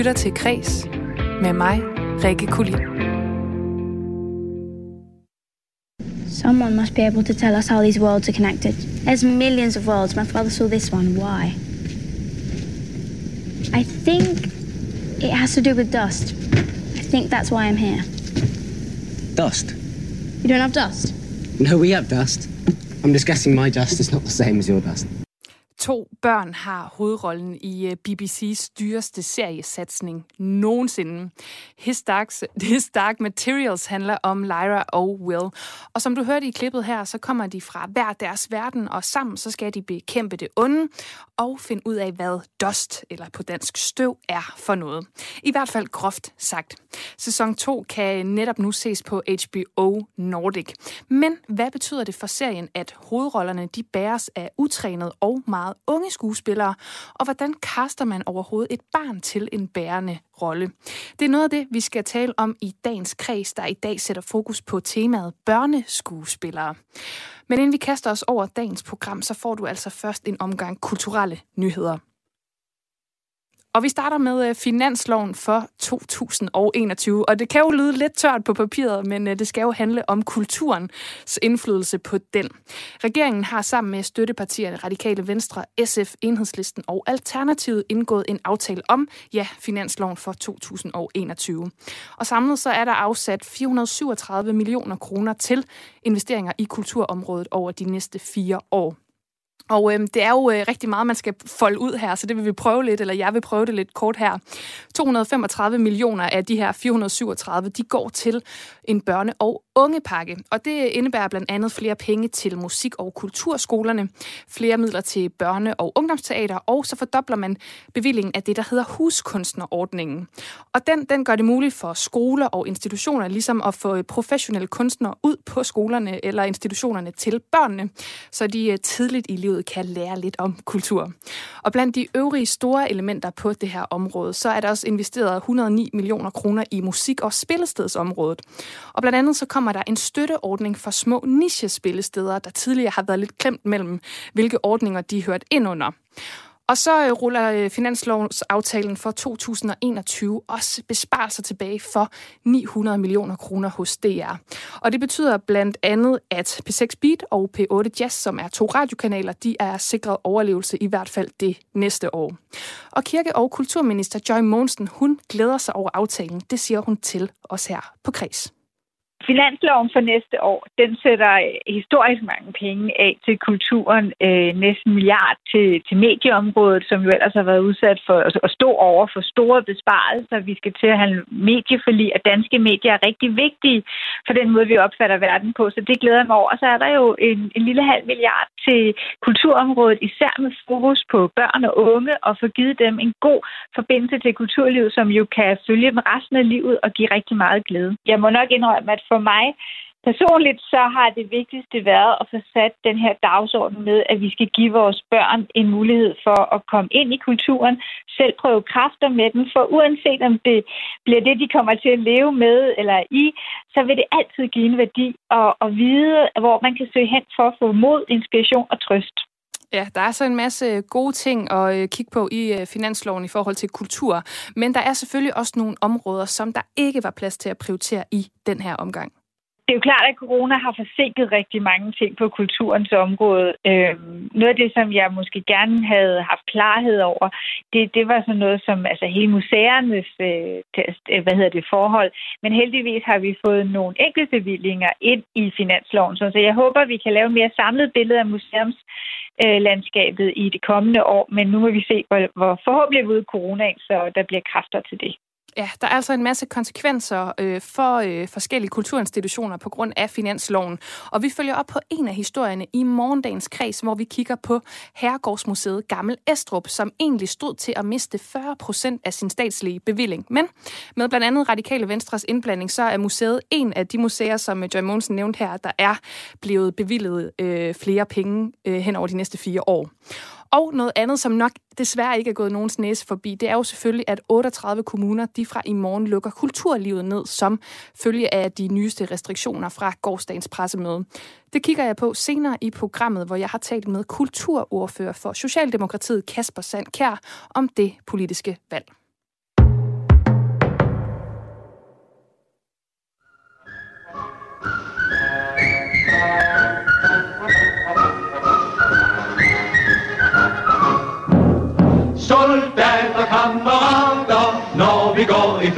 lytter til Kres med mig, Rikke Kulin. Someone must be able to tell us how these worlds are connected. There's millions of worlds. My father saw this one. Why? I think it has to do with dust. I think that's why I'm here. Dust? You don't have dust? No, we have dust. I'm just guessing my dust is not the same as your dust. To børn har hovedrollen i øh, BBC's dyreste seriesatsning nogensinde. His Dark, His Dark Materials handler om Lyra og Will. Og som du hørte i klippet her, så kommer de fra hver deres verden, og sammen så skal de bekæmpe det onde og finde ud af, hvad dust, eller på dansk støv, er for noget. I hvert fald groft sagt. Sæson 2 kan netop nu ses på HBO Nordic. Men hvad betyder det for serien, at hovedrollerne de bæres af utrænet og meget unge skuespillere? Og hvordan kaster man overhovedet et barn til en bærende rolle? Det er noget af det, vi skal tale om i dagens kreds, der i dag sætter fokus på temaet børneskuespillere. Men inden vi kaster os over dagens program, så får du altså først en omgang kulturelle nyheder. Og vi starter med øh, finansloven for 2021. Og det kan jo lyde lidt tørt på papiret, men øh, det skal jo handle om kulturens indflydelse på den. Regeringen har sammen med støttepartierne Radikale Venstre, SF, Enhedslisten og Alternativet indgået en aftale om, ja, finansloven for 2021. Og samlet så er der afsat 437 millioner kroner til investeringer i kulturområdet over de næste fire år. Og øh, det er jo øh, rigtig meget, man skal folde ud her, så det vil vi prøve lidt, eller jeg vil prøve det lidt kort her. 235 millioner af de her 437, de går til en børne- og ungepakke. Og det indebærer blandt andet flere penge til musik- og kulturskolerne, flere midler til børne- og ungdomsteater, og så fordobler man bevillingen af det, der hedder huskunstnerordningen. Og den, den gør det muligt for skoler og institutioner ligesom at få professionelle kunstnere ud på skolerne eller institutionerne til børnene, så de øh, tidligt i livet kan lære lidt om kultur. Og blandt de øvrige store elementer på det her område, så er der også investeret 109 millioner kroner i musik- og spillestedsområdet. Og blandt andet så kommer der en støtteordning for små nichespillesteder, der tidligere har været lidt klemt mellem, hvilke ordninger de hørt ind under. Og så øh, ruller øh, finanslovsaftalen for 2021 også besparelser tilbage for 900 millioner kroner hos DR. Og det betyder blandt andet, at P6 Beat og P8 Jazz, som er to radiokanaler, de er sikret overlevelse i hvert fald det næste år. Og kirke- og kulturminister Joy Monsen, hun glæder sig over aftalen. Det siger hun til os her på Kreds. Finansloven for næste år, den sætter historisk mange penge af til kulturen. Øh, næsten milliard til, til medieområdet, som jo ellers har været udsat for at stå over for store besparelser. Vi skal til at have medieforlig, og danske medier er rigtig vigtige for den måde, vi opfatter verden på. Så det glæder mig over. Og så er der jo en, en lille halv milliard til kulturområdet, især med fokus på børn og unge, og få givet dem en god forbindelse til kulturlivet, som jo kan følge dem resten af livet og give rigtig meget glæde. Jeg må nok indrømme, at for mig personligt, så har det vigtigste været at få sat den her dagsorden med, at vi skal give vores børn en mulighed for at komme ind i kulturen, selv prøve kræfter med den, for uanset om det bliver det, de kommer til at leve med eller i, så vil det altid give en værdi at, at vide, hvor man kan søge hen for at få mod, inspiration og trøst. Ja, der er så en masse øh, gode ting at øh, kigge på i øh, finansloven i forhold til kultur, men der er selvfølgelig også nogle områder, som der ikke var plads til at prioritere i den her omgang det er jo klart, at corona har forsinket rigtig mange ting på kulturens område. Øhm, noget af det, som jeg måske gerne havde haft klarhed over, det, det var sådan noget som altså hele museernes øh, øh hvad hedder det, forhold. Men heldigvis har vi fået nogle enkelte bevillinger ind i finansloven, så jeg håber, vi kan lave mere samlet billede af museums Øh, landskabet i det kommende år. Men nu må vi se, hvor, hvor forhåbentlig ud coronaen, så der bliver kræfter til det. Ja, der er altså en masse konsekvenser øh, for øh, forskellige kulturinstitutioner på grund af finansloven. Og vi følger op på en af historierne i morgendagens kreds, hvor vi kigger på Herregårdsmuseet Gammel Estrup, som egentlig stod til at miste 40 procent af sin statslige bevilling. Men med blandt andet Radikale Venstres indblanding, så er museet en af de museer, som øh, Joy Monsen nævnte her, der er blevet bevillet øh, flere penge øh, hen over de næste fire år. Og noget andet, som nok desværre ikke er gået nogens næse forbi, det er jo selvfølgelig, at 38 kommuner, de fra i morgen lukker kulturlivet ned, som følge af de nyeste restriktioner fra gårdsdagens pressemøde. Det kigger jeg på senere i programmet, hvor jeg har talt med kulturordfører for Socialdemokratiet Kasper Sandkær om det politiske valg.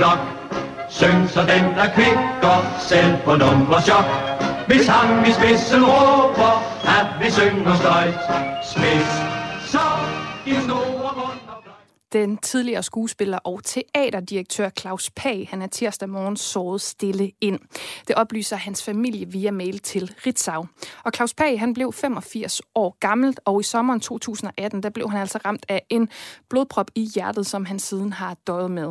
Blok. Syng så den der kvikker, selv på nummer chok. Hvis han i spidsen råber, at vi synger støjt. Spids, så i snor den tidligere skuespiller og teaterdirektør Claus Pag, han er tirsdag morgen såret stille ind. Det oplyser hans familie via mail til Ritzau. Og Claus Pag, han blev 85 år gammel, og i sommeren 2018, der blev han altså ramt af en blodprop i hjertet, som han siden har døjet med.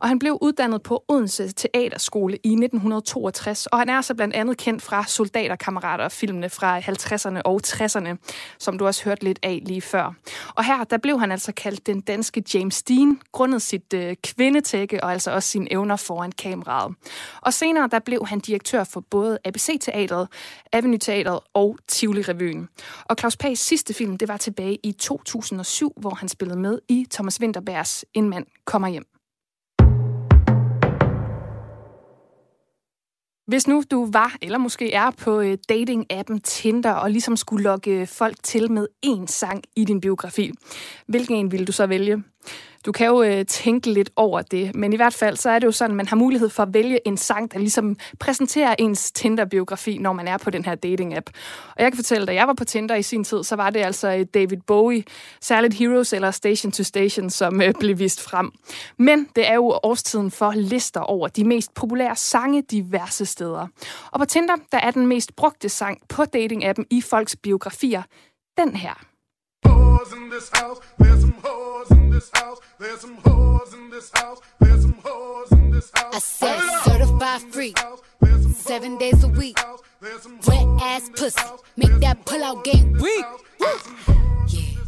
Og han blev uddannet på Odense Teaterskole i 1962, og han er så blandt andet kendt fra Soldaterkammerater, filmene fra 50'erne og 60'erne, som du også hørt lidt af lige før. Og her, der blev han altså kaldt den danske James James Dean, grundet sit øh, kvindetække og altså også sine evner foran kameraet. Og senere der blev han direktør for både ABC-teatret, Avenue Teatret og Tivoli Revyen. Og Claus Pags sidste film, det var tilbage i 2007, hvor han spillede med i Thomas Winterbergs En mand kommer hjem. Hvis nu du var, eller måske er på øh, dating-appen Tinder, og ligesom skulle lokke folk til med én sang i din biografi, hvilken en ville du så vælge? Du kan jo øh, tænke lidt over det, men i hvert fald så er det jo sådan, at man har mulighed for at vælge en sang, der ligesom præsenterer ens Tinder-biografi, når man er på den her dating-app. Og jeg kan fortælle, da jeg var på Tinder i sin tid, så var det altså øh, David Bowie, særligt Heroes eller Station to Station, som øh, blev vist frem. Men det er jo årstiden for lister over de mest populære sange diverse steder. Og på Tinder, der er den mest brugte sang på dating-appen i folks biografier den her. In this house. There's some whores in this house. There's some whores in this house. There's some whores in this house. I said certified free. Seven days a week. Wet ass pussy. Make that pull out game weak. Yeah.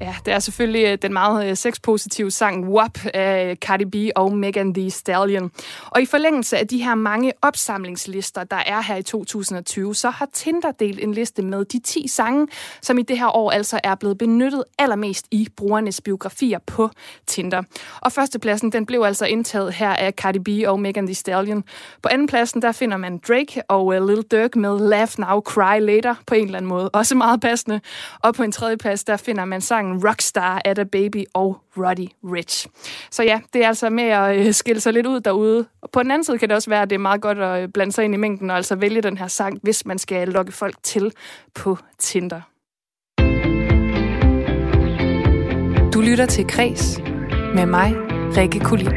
Ja, det er selvfølgelig øh, den meget øh, sexpositive sang WAP af øh, Cardi B og Megan Thee Stallion. Og i forlængelse af de her mange opsamlingslister, der er her i 2020, så har Tinder delt en liste med de 10 sange, som i det her år altså er blevet benyttet allermest i brugernes biografier på Tinder. Og førstepladsen, den blev altså indtaget her af Cardi B og Megan Thee Stallion. På andenpladsen, der finder man Drake og Lil Durk med Laugh Now, Cry Later på en eller anden måde. Også meget passende. Og på en tredjeplads, der finder man sang sangen Rockstar af The Baby og Roddy Rich. Så ja, det er altså med at øh, skille sig lidt ud derude. Og på den anden side kan det også være, at det er meget godt at øh, blande sig ind i mængden og altså vælge den her sang, hvis man skal lokke folk til på Tinder. Du lytter til Kres med mig, Rikke Kulin.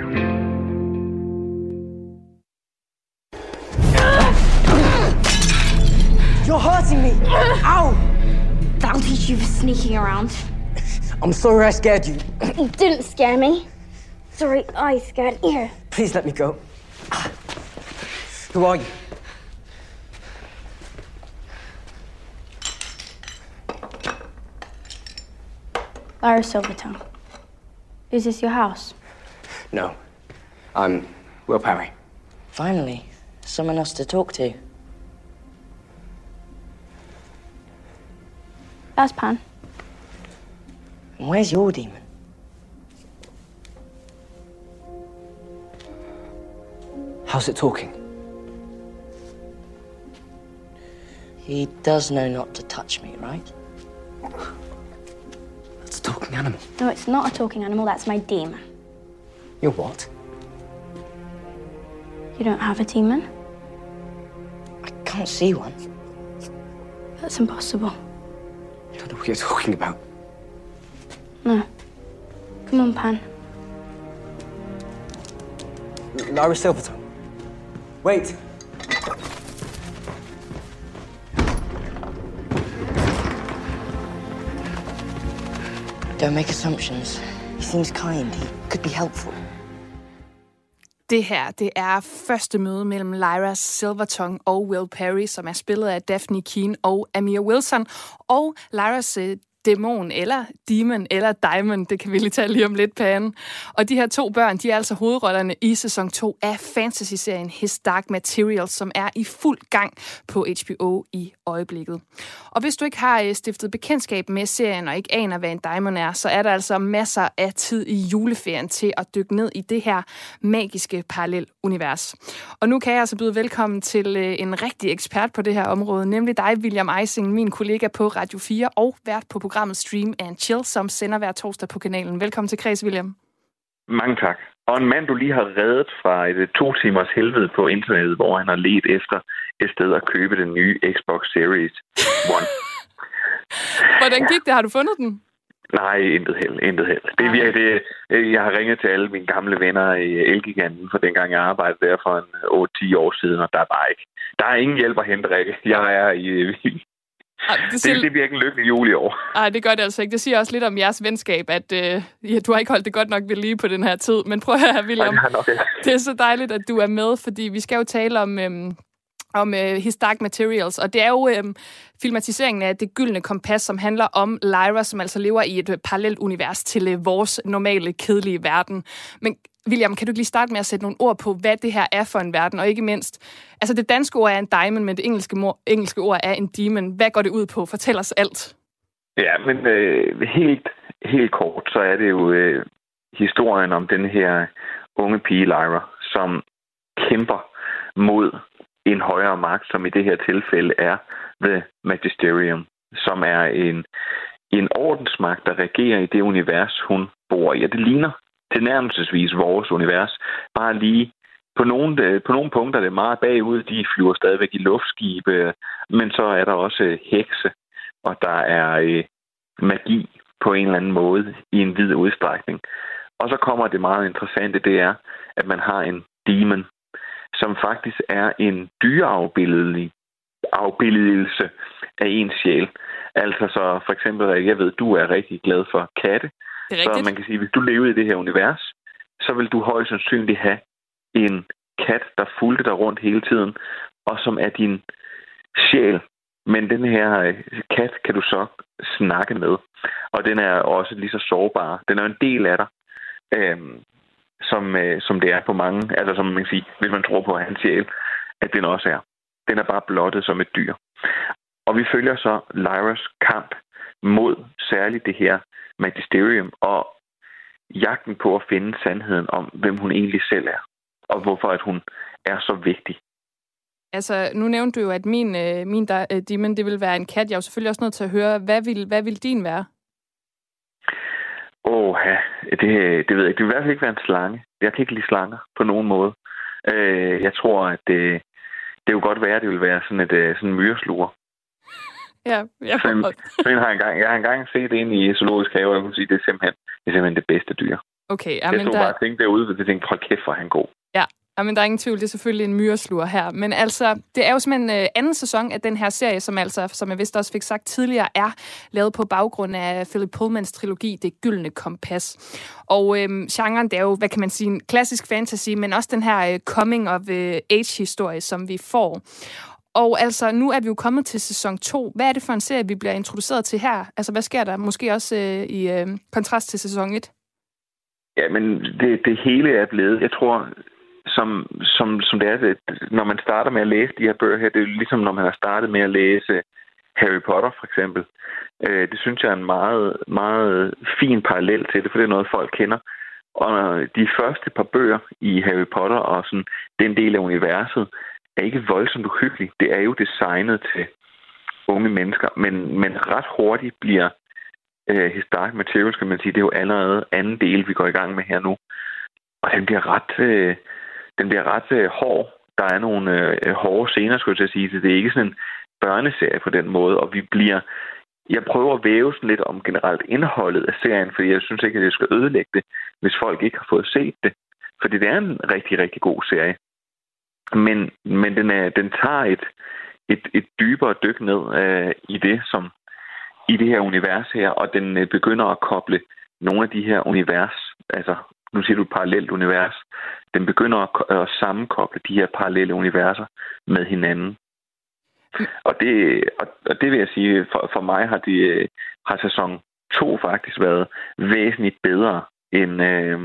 You're hurting me! Ow! That'll teach you for sneaking around. I'm sorry I scared you. You didn't scare me. Sorry, I scared you. Please let me go. Who are you? Lara Silvertongue. Is this your house? No. I'm Will Parry. Finally, someone else to talk to. That's Pan. Where's your demon? How's it talking? He does know not to touch me, right? That's a talking animal. No, it's not a talking animal. That's my demon. You're what? You don't have a demon? I can't see one. That's impossible. I don't know what you're talking about. No. Come on, Pan. Lara Silvertongue. Wait. Don't make assumptions. He seems kind. He could be helpful. Det her, det er første møde mellem Lyra Silvertongue og Will Perry, som er spillet af Daphne Keane og Amir Wilson. Og Lyras øh, dæmon, eller demon, eller diamond, det kan vi lige tage lige om lidt, Pan. Og de her to børn, de er altså hovedrollerne i sæson 2 af fantasy-serien His Dark Materials, som er i fuld gang på HBO i øjeblikket. Og hvis du ikke har øh, stiftet bekendtskab med serien og ikke aner, hvad en diamond er, så er der altså masser af tid i juleferien til at dykke ned i det her magiske parallel univers. Og nu kan jeg altså byde velkommen til øh, en rigtig ekspert på det her område, nemlig dig, William Eising, min kollega på Radio 4 og vært på programmet Stream and Chill, som sender hver torsdag på kanalen. Velkommen til Kreds, William. Mange tak. Og en mand, du lige har reddet fra et to timers helvede på internettet, hvor han har let efter et sted at købe den nye Xbox Series One. Hvordan gik det? Har du fundet den? Nej, intet held, intet held. Det er virkelig, det, øh, jeg har ringet til alle mine gamle venner i Elgiganten, for dengang jeg arbejdede der for en 8-10 år siden, og der er bare ikke. Der er ingen hjælp at hente, Rikke. Jeg er i... Ej, det, siger... det, det bliver ikke en lykkelig jul i år. Nej, det gør det altså ikke. Det siger også lidt om jeres venskab, at øh, ja, du har ikke holdt det godt nok ved lige på den her tid. Men prøv at høre, William. Ej, nok, ja. Det er så dejligt, at du er med, fordi vi skal jo tale om... Øh, om øh, His Dark Materials. Og det er jo øh, filmatiseringen af Det Gyldne Kompas, som handler om Lyra, som altså lever i et øh, parallelt univers til øh, vores normale, kedelige verden. Men William, kan du ikke lige starte med at sætte nogle ord på, hvad det her er for en verden? Og ikke mindst, altså det danske ord er en diamond, men det engelske, mor, engelske ord er en demon. Hvad går det ud på? Fortæl os alt. Ja, men øh, helt, helt kort, så er det jo øh, historien om den her unge pige, Lyra, som kæmper mod en højere magt, som i det her tilfælde er The Magisterium, som er en, en ordensmagt, der regerer i det univers, hun bor i. Og det ligner tilnærmelsesvis vores univers. Bare lige på nogle, øh, på nogle punkter er det meget bagud. De flyver stadigvæk i luftskibe, men så er der også øh, hekse, og der er øh, magi på en eller anden måde i en vid udstrækning. Og så kommer det meget interessante, det er, at man har en demon, som faktisk er en dyreafbildelig afbildelse af ens sjæl. Altså så for eksempel, jeg ved, du er rigtig glad for katte. Det er så man kan sige, hvis du levede i det her univers, så vil du højst sandsynligt have en kat, der fulgte dig rundt hele tiden, og som er din sjæl. Men den her øh, kat kan du så snakke med, og den er også lige så sårbar. Den er en del af dig. Øhm, som, øh, som det er på mange, altså som man kan sige, hvis man tror på hans sjæl, at den også er. Den er bare blottet som et dyr. Og vi følger så Lyras kamp mod særligt det her magisterium og jagten på at finde sandheden om, hvem hun egentlig selv er, og hvorfor at hun er så vigtig. Altså, nu nævnte du jo, at min, øh, min der, øh, demon, det vil være en kat. Jeg er jo selvfølgelig også nødt til at høre, hvad vil, hvad vil din være? Åh, ja, det, det ved jeg ikke. Det vil i hvert fald ikke være en slange. Jeg kan ikke lide slanger på nogen måde. Øh, jeg tror, at det, det vil godt være, at det vil være sådan et øh, sådan en myresluger. Ja, jeg sådan, sådan har jeg, engang, jeg har engang set ind i zoologisk have, og jeg kunne sige, at det er simpelthen, det er simpelthen det bedste dyr. Okay, ja, jeg men stod der... bare og tænkte derude, og tænkte, hold kæft, hvor han god. Ja, Ja, men der er ingen tvivl, det er selvfølgelig en myreslur her. Men altså, det er jo simpelthen øh, anden sæson af den her serie, som altså, som jeg vist også fik sagt tidligere, er lavet på baggrund af Philip Pullmans trilogi, Det Gyldne Kompas. Og øhm, genren, det er jo, hvad kan man sige, en klassisk fantasy, men også den her øh, coming-of-age-historie, øh, som vi får. Og altså, nu er vi jo kommet til sæson 2. Hvad er det for en serie, vi bliver introduceret til her? Altså, hvad sker der måske også øh, i øh, kontrast til sæson 1? Ja, men det, det hele er blevet, jeg tror, som, som, som det er, når man starter med at læse de her bøger her, det er jo ligesom, når man har startet med at læse Harry Potter, for eksempel. Øh, det synes jeg er en meget, meget fin parallel til det, for det er noget, folk kender. Og de første par bøger i Harry Potter og sådan, den del af universet, er ikke voldsomt uhyggelig. Det er jo designet til unge mennesker, men, men ret hurtigt bliver øh, His Dark Materials, kan man sige, det er jo allerede anden del, vi går i gang med her nu. Og den bliver ret, øh, den bliver ret øh, hård. Der er nogle øh, hårde scener, skulle jeg sige. Så det er ikke sådan en børneserie på den måde, og vi bliver... Jeg prøver at væve sådan lidt om generelt indholdet af serien, fordi jeg synes ikke, at jeg skal ødelægge det, hvis folk ikke har fået set det. Fordi det er en rigtig, rigtig god serie. Men, men den, er, den tager et, et, et dybere dyk ned øh, i det, som i det her univers her, og den øh, begynder at koble nogle af de her univers, altså nu siger du et parallelt univers, den begynder at, at sammenkoble de her parallelle universer med hinanden. Og det, og, og det vil jeg sige, for, for mig har, de, øh, har sæson 2 faktisk været væsentligt bedre end, øh,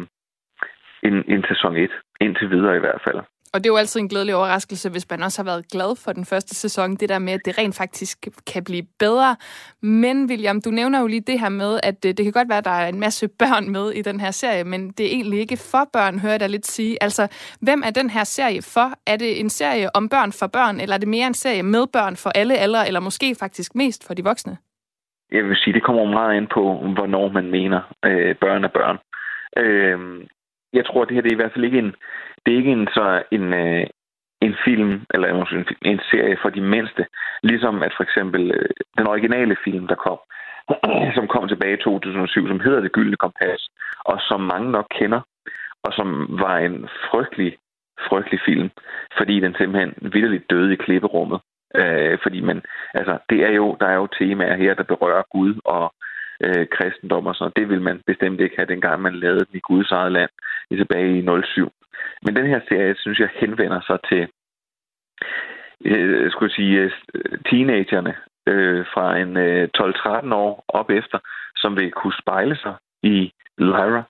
end, end sæson 1, indtil videre i hvert fald. Og det er jo altid en glædelig overraskelse, hvis man også har været glad for den første sæson, det der med, at det rent faktisk kan blive bedre. Men William, du nævner jo lige det her med, at øh, det, kan godt være, at der er en masse børn med i den her serie, men det er egentlig ikke for børn, hører jeg dig lidt sige. Altså, hvem er den her serie for? Er det en serie om børn for børn, eller er det mere en serie med børn for alle aldre, eller måske faktisk mest for de voksne? jeg vil sige, det kommer meget ind på, hvornår man mener, øh, børn er børn. Øh, jeg tror, det her det er i hvert fald ikke en, det er ikke en, så en, øh, en film, eller en, en serie for de mindste. Ligesom at for eksempel øh, den originale film, der kom, som kom tilbage i 2007, som hedder Det Gyldne Kompas, og som mange nok kender, og som var en frygtelig, frygtelig film, fordi den simpelthen vidderligt døde i klipperummet. Øh, fordi man, altså, det er jo, der er jo temaer her, der berører Gud og øh, kristendom og sådan Det vil man bestemt ikke have, dengang man lavede den i Guds eget land i tilbage i 07. Men den her serie, synes jeg, henvender sig til øh, skulle sige, øh, teenagerne øh, fra en øh, 12-13 år op efter, som vil kunne spejle sig i Lyra,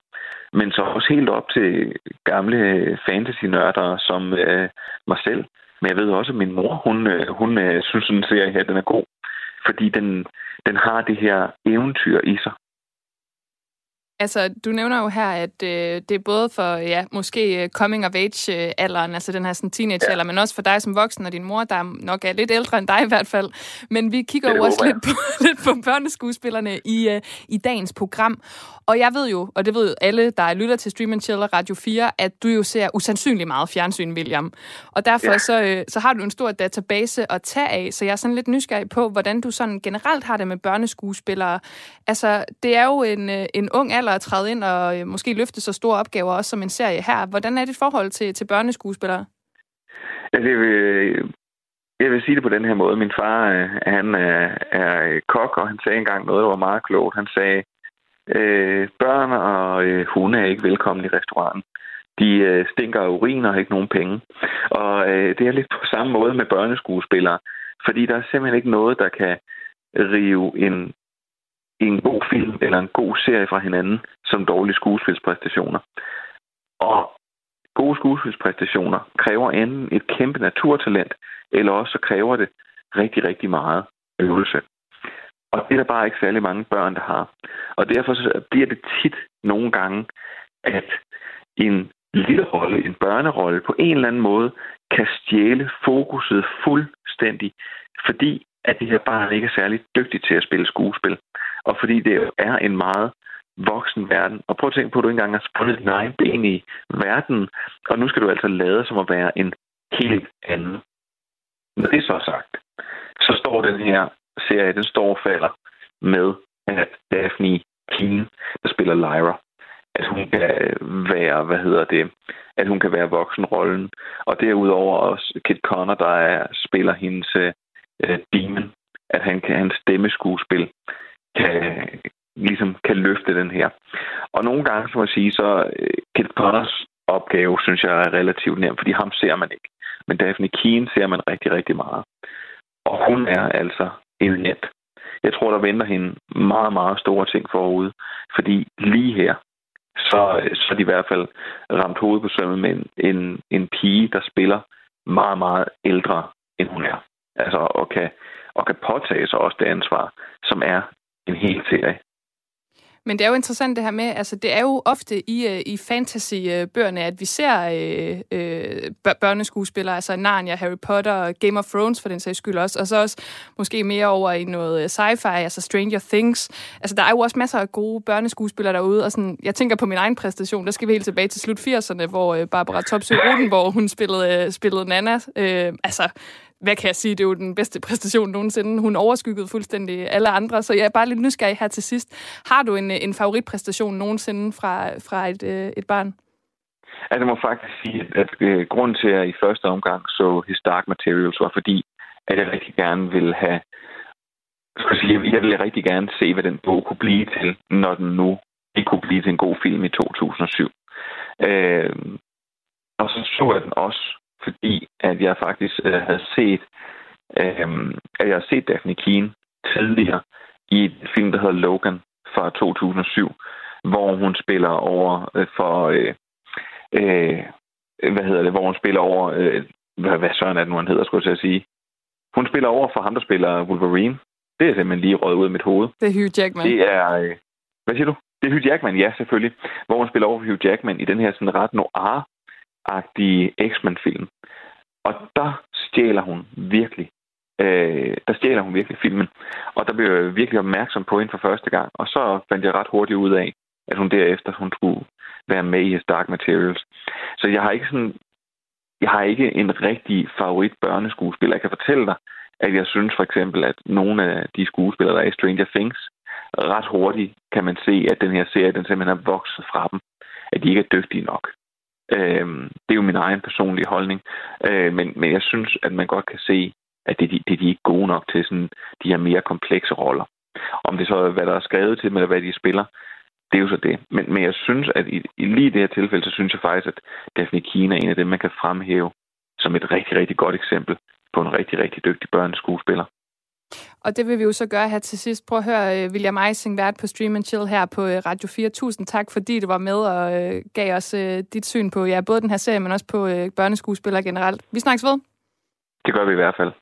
men så også helt op til gamle øh, fantasy-nørder som øh, mig selv. Men jeg ved også, at min mor, hun, øh, hun øh, synes, at den serie her den er god, fordi den, den har det her eventyr i sig. Altså, du nævner jo her, at øh, det er både for, ja, måske øh, coming of age-alderen, altså den her sådan teenage-alder, ja. men også for dig som voksen og din mor, der nok er lidt ældre end dig i hvert fald. Men vi kigger jo også lidt på, lidt på børneskuespillerne i, øh, i dagens program. Og jeg ved jo, og det ved jo alle, der lytter til Stream Chill og Radio 4, at du jo ser usandsynligt meget fjernsyn, William. Og derfor ja. så, øh, så har du en stor database at tage af, så jeg er sådan lidt nysgerrig på, hvordan du sådan generelt har det med børneskuespillere. Altså, det er jo en, øh, en ung alder at træde ind og øh, måske løfte så store opgaver, også som en serie her. Hvordan er dit forhold til, til børneskuespillere? Altså, jeg vil, jeg vil sige det på den her måde. Min far, øh, han øh, er, er kok, og han sagde engang noget, der var meget klogt. Han sagde, Øh, børn og øh, hunde er ikke velkomne i restauranten. De øh, stinker af urin og har ikke nogen penge. Og øh, det er lidt på samme måde med børneskuespillere. Fordi der er simpelthen ikke noget, der kan rive en, en god film eller en god serie fra hinanden som dårlige skuespilspræstationer. Og gode skuespilspræstationer kræver enten et kæmpe naturtalent, eller også så kræver det rigtig, rigtig meget øvelse. Og det er der bare ikke særlig mange børn, der har. Og derfor så bliver det tit nogle gange, at en lille rolle, en børnerolle, på en eller anden måde kan stjæle fokuset fuldstændig, fordi at det her barn ikke er særlig dygtig til at spille skuespil. Og fordi det er en meget voksen verden. Og prøv at tænke på, at du ikke engang har spundet din egen ben i verden, og nu skal du altså lade som at være en helt anden. Når det er så sagt, så står den her serie, den står og falder med, at Daphne Keen, der spiller Lyra, at hun kan være, hvad hedder det, at hun kan være voksenrollen. Og derudover også Kit Connor, der er, spiller hendes øh, demon, at han kan, hans stemmeskuespil kan, ligesom kan løfte den her. Og nogle gange, som jeg sige, så øh, uh, Kit Connors opgave, synes jeg er relativt nem, fordi ham ser man ikke. Men Daphne Keen ser man rigtig, rigtig meget. Og hun er altså eminent. Jeg tror, der venter hende meget, meget store ting forude. Fordi lige her, så, så er de i hvert fald ramt hovedet på sømmet med en, en, en pige, der spiller meget, meget ældre, end hun er. Altså, og kan, og kan påtage sig også det ansvar, som er en hel serie. Men det er jo interessant det her med, altså det er jo ofte i, øh, i fantasy-bøgerne, at vi ser øh, øh, børneskuespillere, altså Narnia, Harry Potter og Game of Thrones for den sags skyld også, og så også måske mere over i noget øh, sci-fi, altså Stranger Things. Altså der er jo også masser af gode børneskuespillere derude, og sådan, jeg tænker på min egen præstation, der skal vi helt tilbage til slut 80'erne, hvor øh, Barbara Topsø Rodenborg, hun spillede, spillede Nana. Øh, altså hvad kan jeg sige, det er jo den bedste præstation nogensinde. Hun overskyggede fuldstændig alle andre, så jeg er bare lidt nysgerrig her til sidst. Har du en, en favoritpræstation nogensinde fra, fra et, øh, et barn? Altså, jeg må faktisk sige, at, at øh, grunden til, at jeg i første omgang så His Dark Materials, var fordi, at jeg rigtig gerne ville have skal sige, jeg ville rigtig gerne se, hvad den bog kunne blive til, når den nu ikke kunne blive til en god film i 2007. Øh, og så så jeg den også fordi at jeg faktisk øh, havde set, øh, at jeg har set Daphne Keane tidligere i et film, der hedder Logan fra 2007, hvor hun spiller over øh, for, øh, øh, hvad hedder det, hvor hun spiller over, øh, hvad, hvad søren er det nu, han hedder, skulle jeg sige. Hun spiller over for ham, der spiller Wolverine. Det er simpelthen lige røget ud af mit hoved. Det er Hugh Jackman. Det er, øh, hvad siger du? Det er Hugh Jackman, ja, selvfølgelig. Hvor hun spiller over for Hugh Jackman i den her sådan ret noir agtige X-Men-film. Og der stjæler hun virkelig øh, der stjæler hun virkelig filmen. Og der blev jeg virkelig opmærksom på hende for første gang. Og så fandt jeg ret hurtigt ud af, at hun derefter hun skulle være med i His Dark Materials. Så jeg har ikke sådan jeg har ikke en rigtig favorit børneskuespiller. Jeg kan fortælle dig, at jeg synes for eksempel, at nogle af de skuespillere, der er i Stranger Things, ret hurtigt kan man se, at den her serie, den simpelthen er vokset fra dem. At de ikke er dygtige nok. Øh, det er jo min egen personlige holdning. Øh, men, men jeg synes, at man godt kan se, at det, det, det de er ikke gode nok til sådan, de her mere komplekse roller. Om det så er, hvad der er skrevet til dem, eller hvad de spiller, det er jo så det. Men, men jeg synes, at i, i lige det her tilfælde, så synes jeg faktisk, at Daphne Kina er en af dem, man kan fremhæve som et rigtig, rigtig godt eksempel på en rigtig, rigtig dygtig børneskuespiller. Og det vil vi jo så gøre her til sidst. Prøv at høre uh, William Eising, vært på Stream and Chill her på uh, Radio 4. Tusind tak, fordi du var med og uh, gav os dit syn på ja, både den her serie, men også på uh, børneskuespillere generelt. Vi snakkes ved. Det gør vi i hvert fald.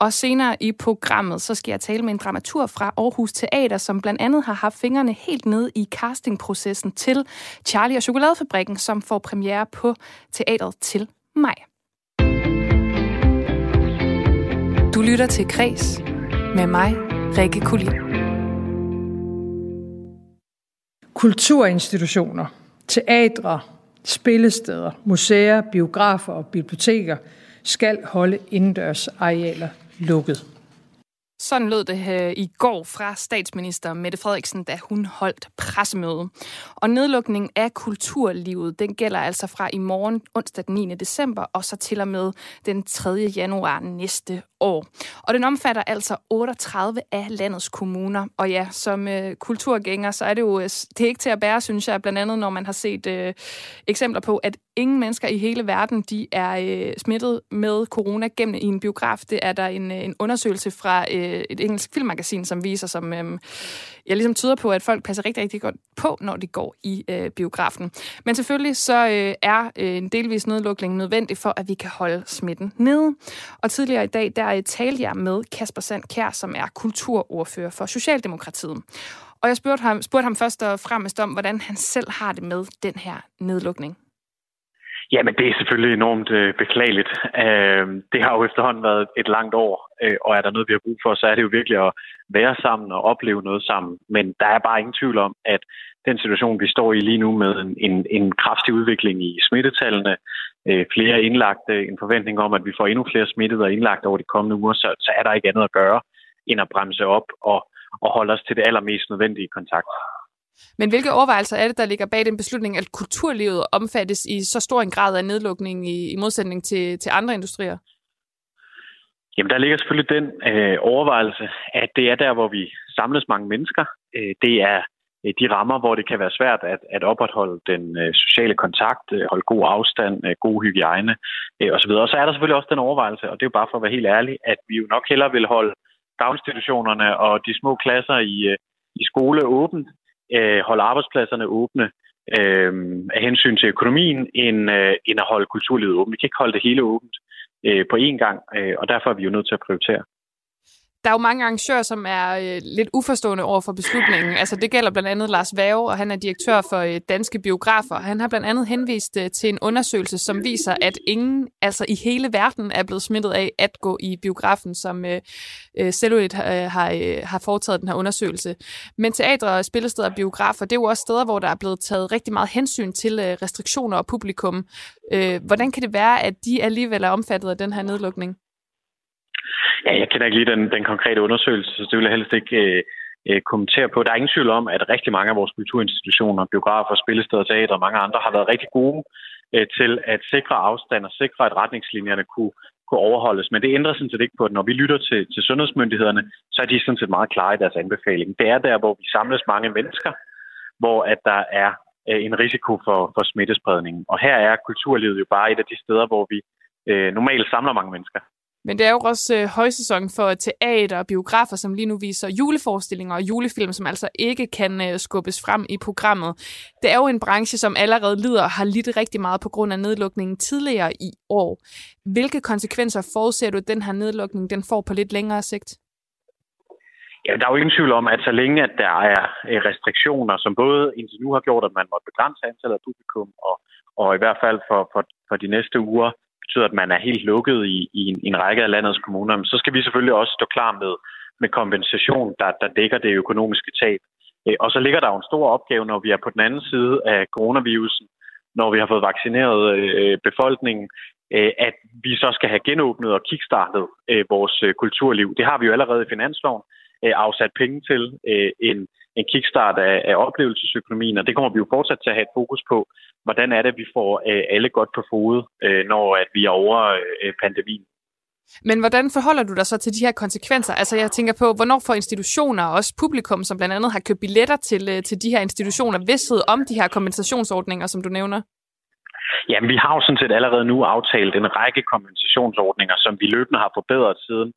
Og senere i programmet, så skal jeg tale med en dramaturg fra Aarhus Teater, som blandt andet har haft fingrene helt ned i castingprocessen til Charlie og Chokoladefabrikken, som får premiere på teateret til maj. Du lytter til Kres med mig, Rikke Kulin. Kulturinstitutioner, teatre, spillesteder, museer, biografer og biblioteker skal holde indendørs arealer lukket. Sådan lød det øh, i går fra statsminister Mette Frederiksen, da hun holdt pressemøde. Og nedlukningen af kulturlivet, den gælder altså fra i morgen, onsdag den 9. december, og så til og med den 3. januar næste år. Og den omfatter altså 38 af landets kommuner. Og ja, som øh, kulturgænger, så er det jo øh, det er ikke til at bære, synes jeg, blandt andet når man har set øh, eksempler på, at ingen mennesker i hele verden, de er øh, smittet med corona gennem i en biograf. Det er der en, øh, en undersøgelse fra øh, et engelsk filmmagasin, som viser, som øh, jeg ligesom tyder på, at folk passer rigtig, rigtig godt på, når de går i øh, biografen. Men selvfølgelig så øh, er øh, en delvis nedlukning nødvendig for, at vi kan holde smitten nede. Og tidligere i dag, der øh, talte jeg med Kasper Sandkær, som er kulturordfører for Socialdemokratiet. Og jeg spurgte ham, spurgte ham først og fremmest om, hvordan han selv har det med den her nedlukning. Jamen, det er selvfølgelig enormt øh, beklageligt. Øh, det har jo efterhånden været et langt år, øh, og er der noget, vi har brug for, så er det jo virkelig at være sammen og opleve noget sammen. Men der er bare ingen tvivl om, at den situation, vi står i lige nu med en, en, en kraftig udvikling i smittetallene, øh, flere indlagte, øh, en forventning om, at vi får endnu flere smittede og indlagte over de kommende uger, så, så er der ikke andet at gøre, end at bremse op og, og holde os til det allermest nødvendige kontakt. Men hvilke overvejelser er det, der ligger bag den beslutning, at kulturlivet omfattes i så stor en grad af nedlukning i, i modsætning til, til andre industrier? Jamen, der ligger selvfølgelig den øh, overvejelse, at det er der, hvor vi samles mange mennesker. Øh, det er øh, de rammer, hvor det kan være svært at, at opretholde den øh, sociale kontakt, øh, holde god afstand, øh, god hygiejne øh, osv. Og så er der selvfølgelig også den overvejelse, og det er jo bare for at være helt ærlig, at vi jo nok hellere vil holde daginstitutionerne og de små klasser i, øh, i skole åbent, øh, holde arbejdspladserne åbne øh, af hensyn til økonomien, end, øh, end at holde kulturlivet åbent. Vi kan ikke holde det hele åbent øh, på én gang, øh, og derfor er vi jo nødt til at prioritere. Der er jo mange arrangører, som er øh, lidt uforstående over for beslutningen. Altså, det gælder blandt andet Lars Vave, og han er direktør for øh, Danske Biografer. Han har blandt andet henvist øh, til en undersøgelse, som viser, at ingen altså i hele verden er blevet smittet af at gå i biografen, som øh, øh, Cellulit øh, har, øh, har foretaget den her undersøgelse. Men teatre, spillesteder og biografer, det er jo også steder, hvor der er blevet taget rigtig meget hensyn til øh, restriktioner og publikum. Øh, hvordan kan det være, at de alligevel er omfattet af den her nedlukning? Ja, jeg kender ikke lige den, den konkrete undersøgelse, så det vil jeg helst ikke øh, øh kommentere på. Der er ingen tvivl om, at rigtig mange af vores kulturinstitutioner, biografer, spillesteder, teater og mange andre har været rigtig gode øh, til at sikre afstand og sikre, at retningslinjerne kunne, kunne overholdes. Men det ændrer sådan set ikke på, at når vi lytter til, til sundhedsmyndighederne, så er de sådan set meget klare i deres anbefaling. Det er der, hvor vi samles mange mennesker, hvor at der er øh, en risiko for, for smittespredningen. Og her er kulturlivet jo bare et af de steder, hvor vi øh, normalt samler mange mennesker. Men det er jo også øh, højsæson for teater og biografer, som lige nu viser juleforestillinger og julefilm, som altså ikke kan øh, skubbes frem i programmet. Det er jo en branche, som allerede lider og har lidt rigtig meget på grund af nedlukningen tidligere i år. Hvilke konsekvenser forudser du, at den her nedlukning den får på lidt længere sigt? Ja, der er jo ingen tvivl om, at så længe at der er øh, restriktioner, som både indtil nu har gjort, at man må begrænse antallet af publikum, og, og i hvert fald for, for, for de næste uger betyder, at man er helt lukket i, i, en, i en række af landets kommuner, så skal vi selvfølgelig også stå klar med, med kompensation, der, der dækker det økonomiske tab. Øh, og så ligger der jo en stor opgave, når vi er på den anden side af coronavirusen, når vi har fået vaccineret øh, befolkningen, øh, at vi så skal have genåbnet og kickstartet øh, vores øh, kulturliv. Det har vi jo allerede i finansloven øh, afsat penge til øh, en, en kickstart af, af oplevelsesøkonomien, og det kommer vi jo fortsat til at have et fokus på. Hvordan er det, at vi får øh, alle godt på fod, øh, når at vi er over øh, pandemien? Men hvordan forholder du dig så til de her konsekvenser? Altså jeg tænker på, hvornår får institutioner og også publikum, som blandt andet har købt billetter til, øh, til de her institutioner, vidsthed om de her kompensationsordninger, som du nævner? Jamen, vi har jo sådan set allerede nu aftalt en række kompensationsordninger, som vi løbende har forbedret siden,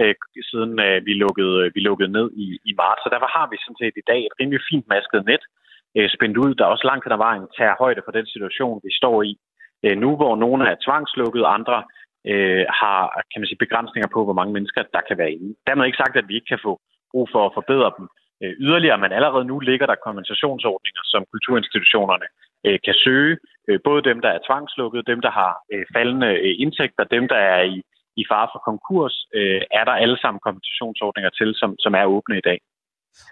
øh, siden øh, vi, lukkede, øh, vi lukkede ned i, i marts. Så derfor har vi sådan set i dag et rimelig fint masket net øh, spændt ud, der også langt hen ad vejen tager højde for den situation, vi står i. Øh, nu hvor nogle er tvangslukket, andre øh, har kan man sige, begrænsninger på, hvor mange mennesker der kan være inde. Dermed ikke sagt, at vi ikke kan få brug for at forbedre dem øh, yderligere, men allerede nu ligger der kompensationsordninger, som kulturinstitutionerne øh, kan søge. Øh, både dem, der er tvangslukket, dem, der har øh, faldende øh, indtægter, dem, der er i, i fare for konkurs, øh, er der alle sammen kompensationsordninger til, som, som er åbne i dag.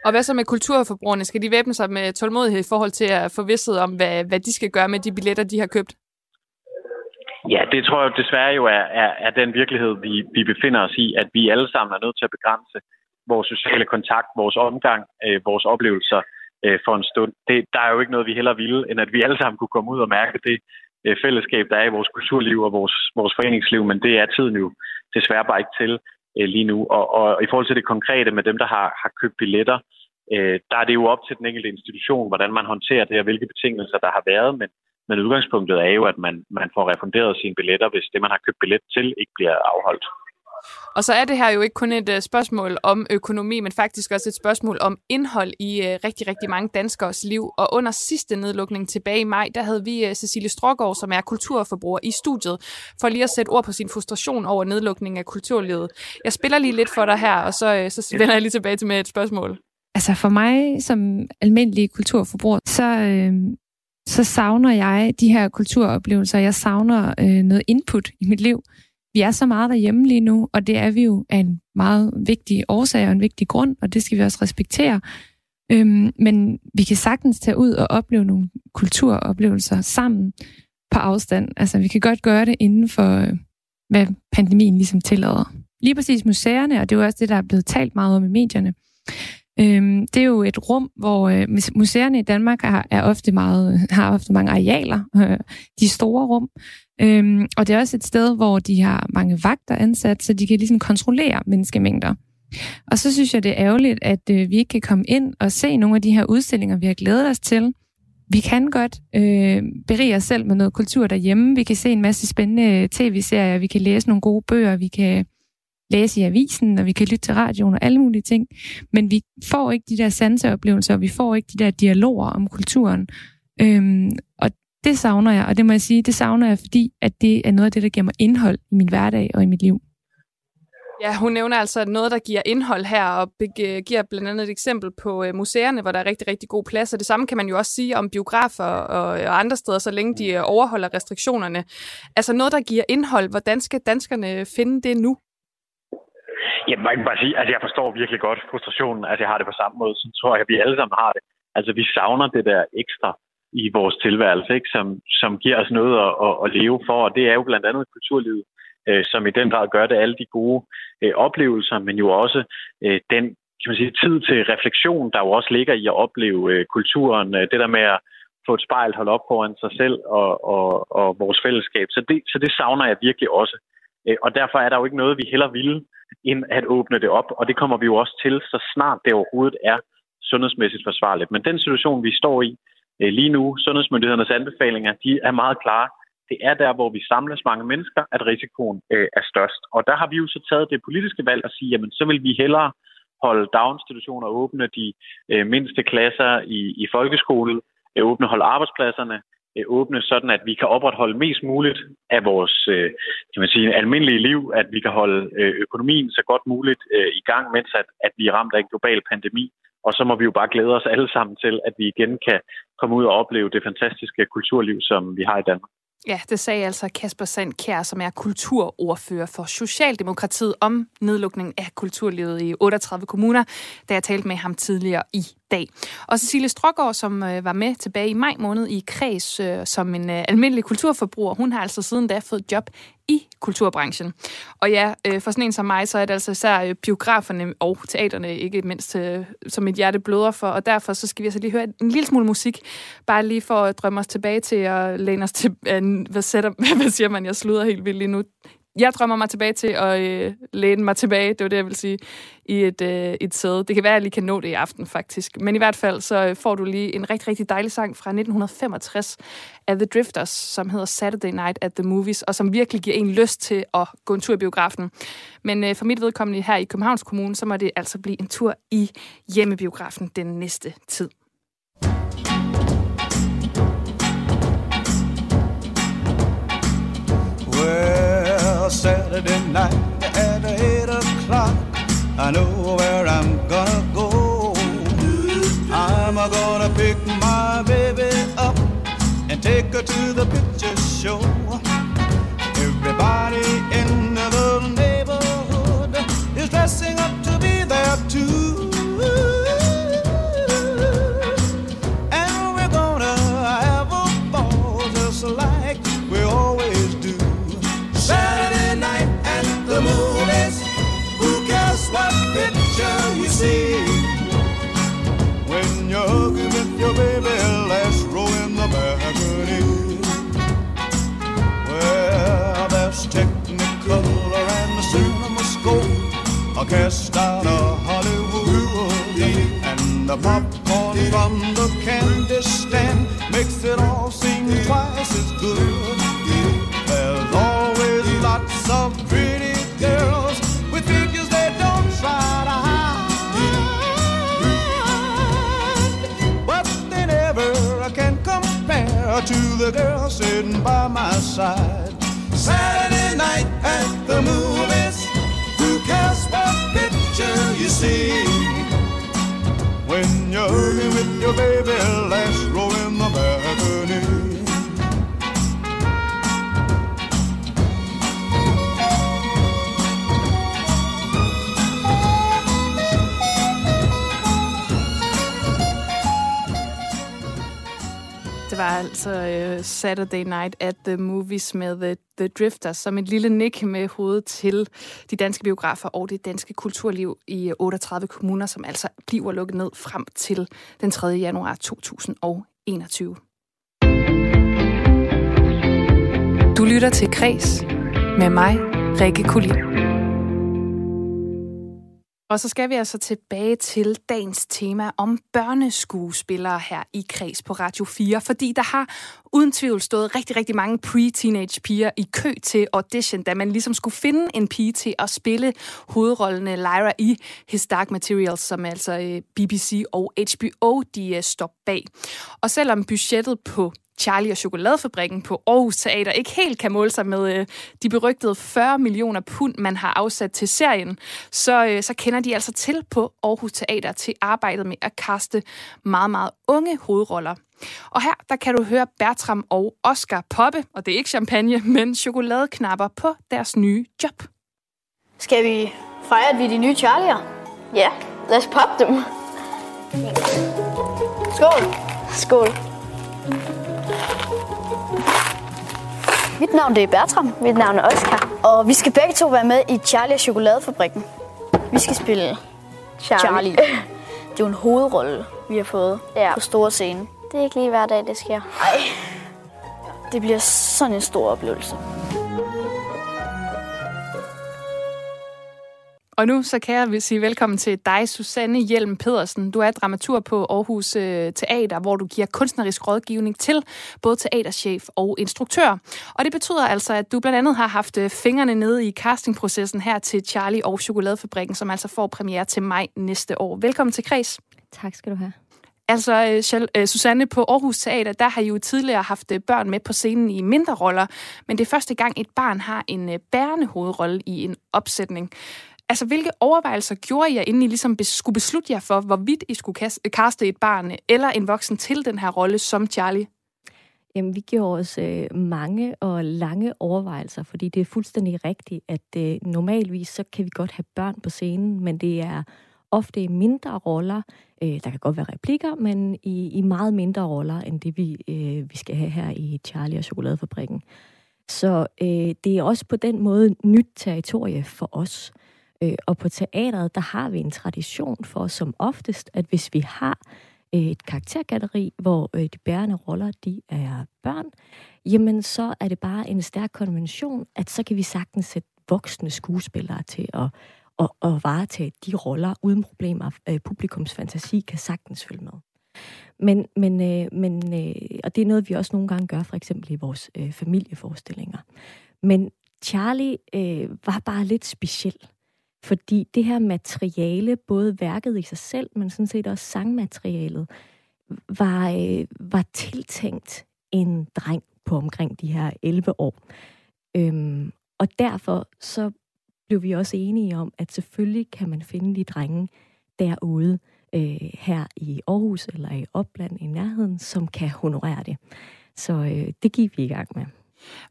Og hvad så med kulturforbrugerne? Skal de væbne sig med tålmodighed i forhold til at få vidsthed om, hvad, hvad de skal gøre med de billetter, de har købt? Ja, det tror jeg desværre jo er, er, er den virkelighed, vi, vi befinder os i, at vi alle sammen er nødt til at begrænse vores sociale kontakt, vores omgang, øh, vores oplevelser øh, for en stund. Det, der er jo ikke noget, vi heller ville, end at vi alle sammen kunne komme ud og mærke det øh, fællesskab, der er i vores kulturliv og vores, vores foreningsliv, men det er tiden jo desværre bare ikke til øh, lige nu. Og, og i forhold til det konkrete med dem, der har, har købt billetter, øh, der er det jo op til den enkelte institution, hvordan man håndterer det og hvilke betingelser der har været, men, men udgangspunktet er jo, at man, man får refunderet sine billetter, hvis det, man har købt billet til, ikke bliver afholdt. Og så er det her jo ikke kun et uh, spørgsmål om økonomi, men faktisk også et spørgsmål om indhold i uh, rigtig, rigtig mange danskers liv. Og under sidste nedlukning tilbage i maj, der havde vi uh, Cecilie Strågaard, som er kulturforbruger i studiet, for lige at sætte ord på sin frustration over nedlukningen af kulturlivet. Jeg spiller lige lidt for dig her, og så, så vender jeg lige tilbage til med et spørgsmål. Altså for mig som almindelig kulturforbruger, så, øh, så savner jeg de her kulturoplevelser. Jeg savner øh, noget input i mit liv. Vi er så meget derhjemme lige nu, og det er vi jo af en meget vigtig årsag og en vigtig grund, og det skal vi også respektere. Øhm, men vi kan sagtens tage ud og opleve nogle kulturoplevelser sammen på afstand. Altså, vi kan godt gøre det inden for, øh, hvad pandemien ligesom tillader. Lige præcis museerne, og det er jo også det, der er blevet talt meget om i medierne, Øhm, det er jo et rum, hvor øh, museerne i Danmark har, er ofte meget, har ofte mange arealer, øh, de store rum. Øhm, og det er også et sted, hvor de har mange vagter ansat, så de kan ligesom kontrollere menneskemængder. Og så synes jeg, det er ærgerligt, at øh, vi ikke kan komme ind og se nogle af de her udstillinger, vi har glædet os til. Vi kan godt øh, berige os selv med noget kultur derhjemme. Vi kan se en masse spændende øh, tv-serier, vi kan læse nogle gode bøger, vi kan læse i avisen, og vi kan lytte til radioen og alle mulige ting. Men vi får ikke de der sanseoplevelser, og vi får ikke de der dialoger om kulturen. Øhm, og det savner jeg, og det må jeg sige, det savner jeg, fordi at det er noget af det, der giver mig indhold i min hverdag og i mit liv. Ja, hun nævner altså noget, der giver indhold her, og giver blandt andet et eksempel på øh, museerne, hvor der er rigtig, rigtig god plads. Og det samme kan man jo også sige om biografer og, andre steder, så længe de øh, overholder restriktionerne. Altså noget, der giver indhold. Hvordan skal danskerne finde det nu? Jamen, man kan bare sige, at altså, jeg forstår virkelig godt frustrationen. Altså, jeg har det på samme måde, så tror jeg, at vi alle sammen har det. Altså, vi savner det der ekstra i vores tilværelse, ikke? Som, som giver os noget at, at, at leve for, og det er jo blandt andet kulturlivet, øh, som i den grad gør det alle de gode øh, oplevelser, men jo også øh, den kan man sige, tid til refleksion, der jo også ligger i at opleve øh, kulturen. Øh, det der med at få et spejl holdt op foran sig selv og, og, og vores fællesskab. Så det, så det savner jeg virkelig også. Øh, og derfor er der jo ikke noget, vi heller ville, end at åbne det op. Og det kommer vi jo også til, så snart det overhovedet er sundhedsmæssigt forsvarligt. Men den situation, vi står i Øh, lige nu, sundhedsmyndighedernes anbefalinger, de er meget klare. Det er der, hvor vi samles mange mennesker, at risikoen øh, er størst. Og der har vi jo så taget det politiske valg at sige, jamen så vil vi hellere holde daginstitutioner åbne, de øh, mindste klasser i, i folkeskolen, øh, åbne holde arbejdspladserne, øh, åbne, sådan at vi kan opretholde mest muligt af vores øh, kan man sige, almindelige liv, at vi kan holde øh, økonomien så godt muligt øh, i gang, mens at, at vi er ramt af en global pandemi. Og så må vi jo bare glæde os alle sammen til, at vi igen kan komme ud og opleve det fantastiske kulturliv, som vi har i Danmark. Ja, det sagde altså Kasper Sandkær, som er kulturordfører for Socialdemokratiet om nedlukningen af kulturlivet i 38 kommuner, da jeg talte med ham tidligere i dag. Og Cecilie Strogård, som øh, var med tilbage i maj måned i Kreds øh, som en øh, almindelig kulturforbruger, hun har altså siden da fået job i kulturbranchen. Og ja, øh, for sådan en som mig, så er det altså især øh, biograferne og teaterne, ikke mindst, øh, som et hjerte bløder for, og derfor så skal vi altså lige høre en lille smule musik, bare lige for at drømme os tilbage til at læne os til, øh, hvad, sætter, hvad siger man, jeg sluder helt vildt lige nu, jeg drømmer mig tilbage til at øh, læne mig tilbage, det var det, jeg vil sige, i et, øh, et sæde. Det kan være, at jeg lige kan nå det i aften, faktisk. Men i hvert fald, så øh, får du lige en rigtig, rigtig dejlig sang fra 1965 af The Drifters, som hedder Saturday Night at the Movies, og som virkelig giver en lyst til at gå en tur i biografen. Men øh, for mit vedkommende her i Københavns Kommune, så må det altså blive en tur i hjemmebiografen den næste tid. Well, Saturday night at 8 o'clock, I know where I'm gonna go. I'm gonna pick my baby up and take her to the picture show. CinemaScope, a cast out of Hollywood, and the popcorn from the candy stand makes it all seem twice as good. There's always lots of pretty girls with figures they don't try to hide. But they never can compare to the girl sitting by my side. See? When you're with your baby, last altså uh, Saturday Night at the Movies med The, the Drifters, som et lille nik med hovedet til de danske biografer og det danske kulturliv i øh, 38 kommuner, som altså bliver lukket ned frem til den 3. januar 2021. Du lytter til Kres med mig, Rikke Kulin. Og så skal vi altså tilbage til dagens tema om børneskuespillere her i Kreds på Radio 4, fordi der har uden tvivl stået rigtig, rigtig mange pre-teenage piger i kø til audition, da man ligesom skulle finde en pige til at spille hovedrollen Lyra i His Dark Materials, som altså øh, BBC og HBO de øh, står bag. Og selvom budgettet på Charlie og Chokoladefabrikken på Aarhus Teater ikke helt kan måle sig med øh, de berygtede 40 millioner pund, man har afsat til serien, så, øh, så kender de altså til på Aarhus Teater til arbejdet med at kaste meget, meget unge hovedroller. Og her der kan du høre Bertram og Oscar poppe, og det er ikke champagne, men chokoladeknapper på deres nye job. Skal vi fejre, at vi er de nye Charlie'er? Ja, lad os poppe dem. Skål. Skål. Mit navn det er Bertram. Mit navn er Oscar. Og vi skal begge to være med i Charlie og Chokoladefabrikken. Vi skal spille Charlie. Charlie. Det er jo en hovedrolle, vi har fået ja. på store scene. Det er ikke lige hver dag, det sker. Ej. Det bliver sådan en stor oplevelse. Og nu så kan jeg sige velkommen til dig, Susanne Hjelm Pedersen. Du er dramatur på Aarhus øh, Teater, hvor du giver kunstnerisk rådgivning til både teaterchef og instruktør. Og det betyder altså, at du blandt andet har haft øh, fingrene nede i castingprocessen her til Charlie og Chokoladefabrikken, som altså får premiere til maj næste år. Velkommen til Kreds. Tak skal du have. Altså, øh, Susanne, på Aarhus Teater, der har I jo tidligere haft børn med på scenen i mindre roller, men det er første gang, et barn har en bærende hovedrolle i en opsætning. Altså, hvilke overvejelser gjorde I, inden I ligesom skulle beslutte jer for, hvorvidt I skulle kaste et barn eller en voksen til den her rolle som Charlie? Jamen, vi gjorde os øh, mange og lange overvejelser, fordi det er fuldstændig rigtigt, at øh, normalvis så kan vi godt have børn på scenen, men det er ofte i mindre roller. Øh, der kan godt være replikker, men i, i meget mindre roller, end det vi, øh, vi skal have her i Charlie og Chokoladefabrikken. Så øh, det er også på den måde nyt territorie for os. Øh, og på teateret, der har vi en tradition for som oftest, at hvis vi har øh, et karaktergalleri, hvor øh, de bærende roller, de er børn, jamen så er det bare en stærk konvention, at så kan vi sagtens sætte voksne skuespillere til at, at, at varetage de roller uden problemer. Øh, publikums fantasi kan sagtens følge med. Men, men, øh, men øh, og det er noget, vi også nogle gange gør, for eksempel i vores øh, familieforestillinger. Men Charlie øh, var bare lidt speciel. Fordi det her materiale, både værket i sig selv, men sådan set også sangmaterialet, var, øh, var tiltænkt en dreng på omkring de her 11 år. Øhm, og derfor så blev vi også enige om, at selvfølgelig kan man finde de drenge derude, øh, her i Aarhus eller i Opland i nærheden, som kan honorere det. Så øh, det gik vi i gang med.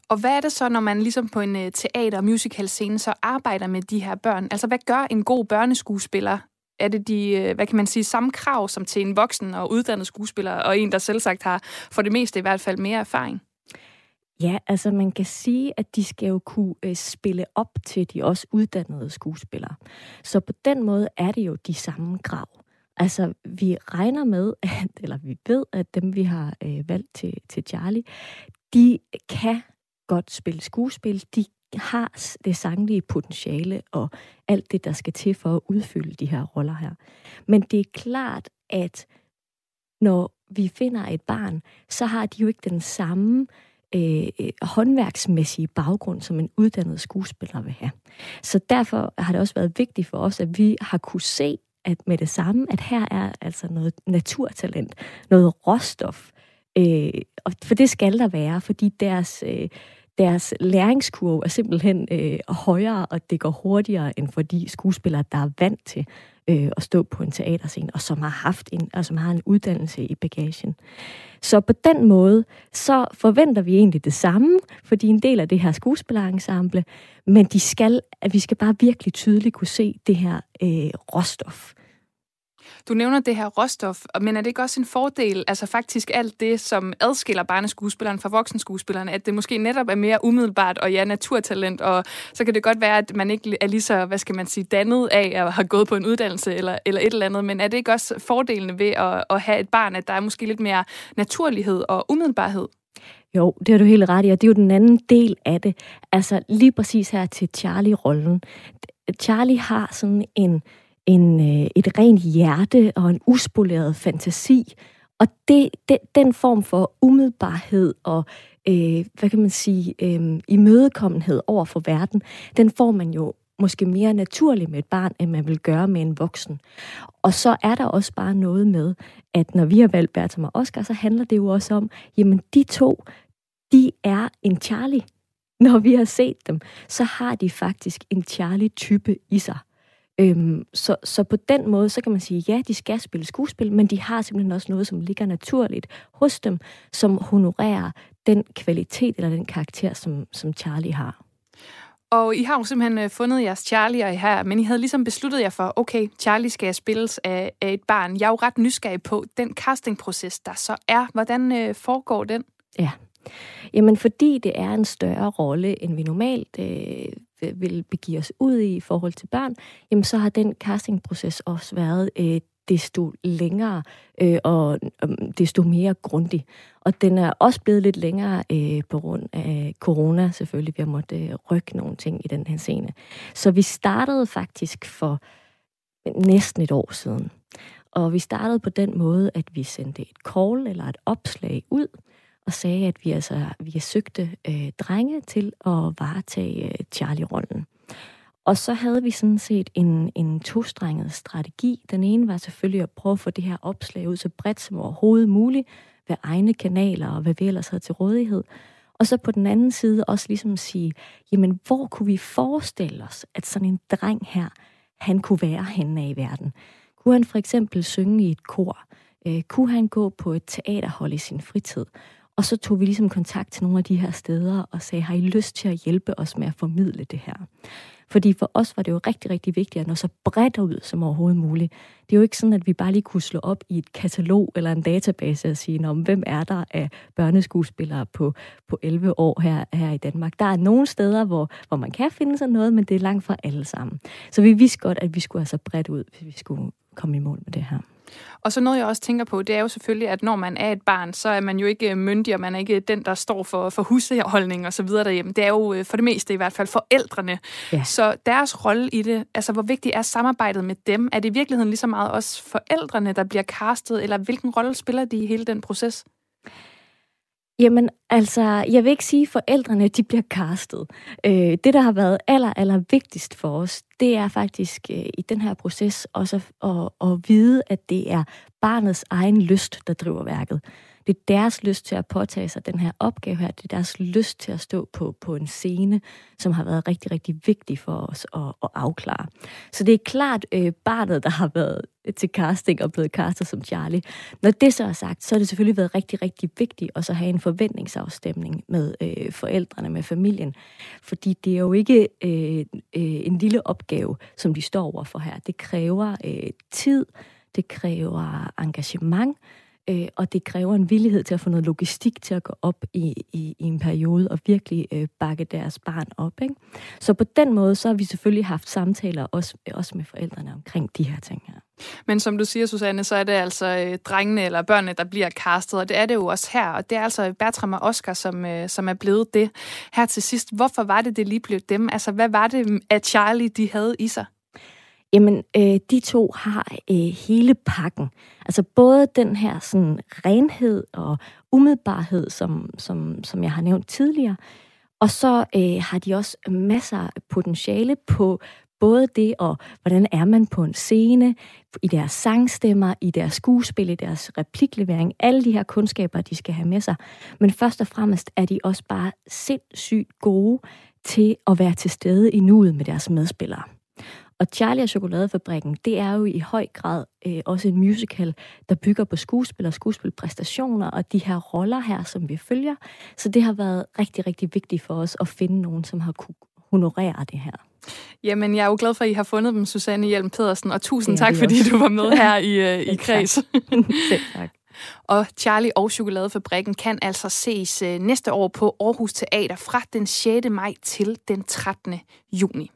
Og hvad er det så, når man ligesom på en øh, teater- og musical scene så arbejder med de her børn? Altså, hvad gør en god børneskuespiller? Er det de, øh, hvad kan man sige, samme krav som til en voksen og uddannet skuespiller, og en, der selv sagt har for det meste i hvert fald mere erfaring? Ja, altså man kan sige, at de skal jo kunne øh, spille op til de også uddannede skuespillere. Så på den måde er det jo de samme krav. Altså, vi regner med, at, eller vi ved, at dem, vi har øh, valgt til, til Charlie, de kan godt spille skuespil. De har det sanglige potentiale og alt det, der skal til for at udfylde de her roller her. Men det er klart, at når vi finder et barn, så har de jo ikke den samme øh, håndværksmæssige baggrund, som en uddannet skuespiller vil have. Så derfor har det også været vigtigt for os, at vi har kunne se at med det samme, at her er altså noget naturtalent, noget råstof. Øh, og for det skal der være, fordi deres, øh, deres læringskurve er simpelthen øh, højere, og det går hurtigere end for de skuespillere, der er vant til øh, at stå på en teaterscene, og som har haft en, og som har en uddannelse i bagagen. Så på den måde, så forventer vi egentlig det samme, fordi en del af det her skuespillerensemble, men de skal, at vi skal bare virkelig tydeligt kunne se det her øh, råstof. Du nævner det her råstof, men er det ikke også en fordel, altså faktisk alt det, som adskiller barneskuespilleren fra voksenskuespilleren, at det måske netop er mere umiddelbart og ja, naturtalent, og så kan det godt være, at man ikke er lige så, hvad skal man sige, dannet af at have gået på en uddannelse eller, eller et eller andet, men er det ikke også fordelene ved at, at have et barn, at der er måske lidt mere naturlighed og umiddelbarhed? Jo, det har du helt ret i, og det er jo den anden del af det. Altså lige præcis her til Charlie-rollen. Charlie har sådan en, en, øh, et rent hjerte og en uspoleret fantasi. Og det, det, den form for umiddelbarhed og, øh, hvad kan man sige, øh, imødekommenhed over for verden, den får man jo måske mere naturligt med et barn, end man vil gøre med en voksen. Og så er der også bare noget med, at når vi har valgt Bertram og Oscar, så handler det jo også om, jamen de to, de er en Charlie. Når vi har set dem, så har de faktisk en Charlie-type i sig. Øhm, så, så på den måde, så kan man sige, ja, de skal spille skuespil, men de har simpelthen også noget, som ligger naturligt hos dem, som honorerer den kvalitet eller den karakter, som, som Charlie har. Og I har jo simpelthen øh, fundet jeres Charlie her, men I havde ligesom besluttet jer for, okay, Charlie skal spilles af, af et barn. Jeg er jo ret nysgerrig på den castingproces, der så er. Hvordan øh, foregår den? Ja, Jamen, fordi det er en større rolle, end vi normalt øh, Øh, vil begive os ud i i forhold til børn, jamen så har den castingproces også været øh, desto længere øh, og øh, desto mere grundig. Og den er også blevet lidt længere øh, på grund af corona, selvfølgelig. Vi har måttet øh, rykke nogle ting i den her scene. Så vi startede faktisk for næsten et år siden. Og vi startede på den måde, at vi sendte et call eller et opslag ud, og sagde, at vi altså vi søgte øh, drenge til at varetage øh, Charlie-rollen. Og så havde vi sådan set en, en tostrenget strategi. Den ene var selvfølgelig at prøve at få det her opslag ud så bredt som overhovedet muligt, ved egne kanaler og hvad vi ellers havde til rådighed. Og så på den anden side også ligesom sige, jamen hvor kunne vi forestille os, at sådan en dreng her, han kunne være henne i verden? Kunne han for eksempel synge i et kor? Øh, kunne han gå på et teaterhold i sin fritid? Og så tog vi ligesom kontakt til nogle af de her steder og sagde, har I lyst til at hjælpe os med at formidle det her? Fordi for os var det jo rigtig, rigtig vigtigt at nå så bredt ud som overhovedet muligt. Det er jo ikke sådan, at vi bare lige kunne slå op i et katalog eller en database og sige, om hvem er der af børneskuespillere på, på 11 år her, her i Danmark. Der er nogle steder, hvor, hvor man kan finde sådan noget, men det er langt fra alle sammen. Så vi vidste godt, at vi skulle have så bredt ud, hvis vi skulle komme i mål med det her. Og så noget, jeg også tænker på, det er jo selvfølgelig, at når man er et barn, så er man jo ikke myndig, og man er ikke den, der står for, for husholdning og så videre derhjemme. Det er jo øh, for det meste i hvert fald forældrene. Ja. Så deres rolle i det, altså hvor vigtigt er samarbejdet med dem? Er det i virkeligheden lige så meget også forældrene, der bliver castet, eller hvilken rolle spiller de i hele den proces? Jamen, altså, jeg vil ikke sige, at forældrene de bliver castet. Øh, det, der har været aller, aller vigtigst for os, det er faktisk øh, i den her proces også at, at, at vide, at det er barnets egen lyst, der driver værket. Det er deres lyst til at påtage sig den her opgave her. Det er deres lyst til at stå på, på en scene, som har været rigtig, rigtig vigtig for os at, at afklare. Så det er klart øh, barnet, der har været til casting og blevet castet som Charlie. Når det så er sagt, så har det selvfølgelig været rigtig, rigtig vigtigt at så have en forventningsafstemning med øh, forældrene, med familien. Fordi det er jo ikke øh, øh, en lille opgave, som de står overfor her. Det kræver øh, tid, det kræver engagement, øh, og det kræver en villighed til at få noget logistik til at gå op i, i, i en periode og virkelig øh, bakke deres barn op. Ikke? Så på den måde, så har vi selvfølgelig haft samtaler også, også med forældrene omkring de her ting her. Men som du siger, Susanne, så er det altså øh, drengene eller børnene, der bliver castet, og det er det jo også her. Og det er altså Bertram og Oscar, som, øh, som er blevet det. Her til sidst, hvorfor var det, det lige blev dem? Altså, hvad var det, at Charlie de havde i sig? Jamen, øh, de to har øh, hele pakken. Altså både den her sådan renhed og umiddelbarhed, som, som, som jeg har nævnt tidligere, og så øh, har de også masser af potentiale på både det og, hvordan er man på en scene, i deres sangstemmer, i deres skuespil, i deres repliklevering, alle de her kundskaber, de skal have med sig. Men først og fremmest er de også bare sindssygt gode til at være til stede i nuet med deres medspillere. Og Charlie og Chokoladefabrikken, det er jo i høj grad øh, også en musical, der bygger på skuespil og skuespilpræstationer og de her roller her, som vi følger. Så det har været rigtig, rigtig vigtigt for os at finde nogen, som har kunne honorere det her. Jamen, jeg er jo glad for, at I har fundet dem, Susanne Hjelm Pedersen, og tusind tak, fordi også. du var med her i, uh, i Kreds. Selv tak. Og Charlie og Chokoladefabrikken kan altså ses uh, næste år på Aarhus Teater fra den 6. maj til den 13. juni.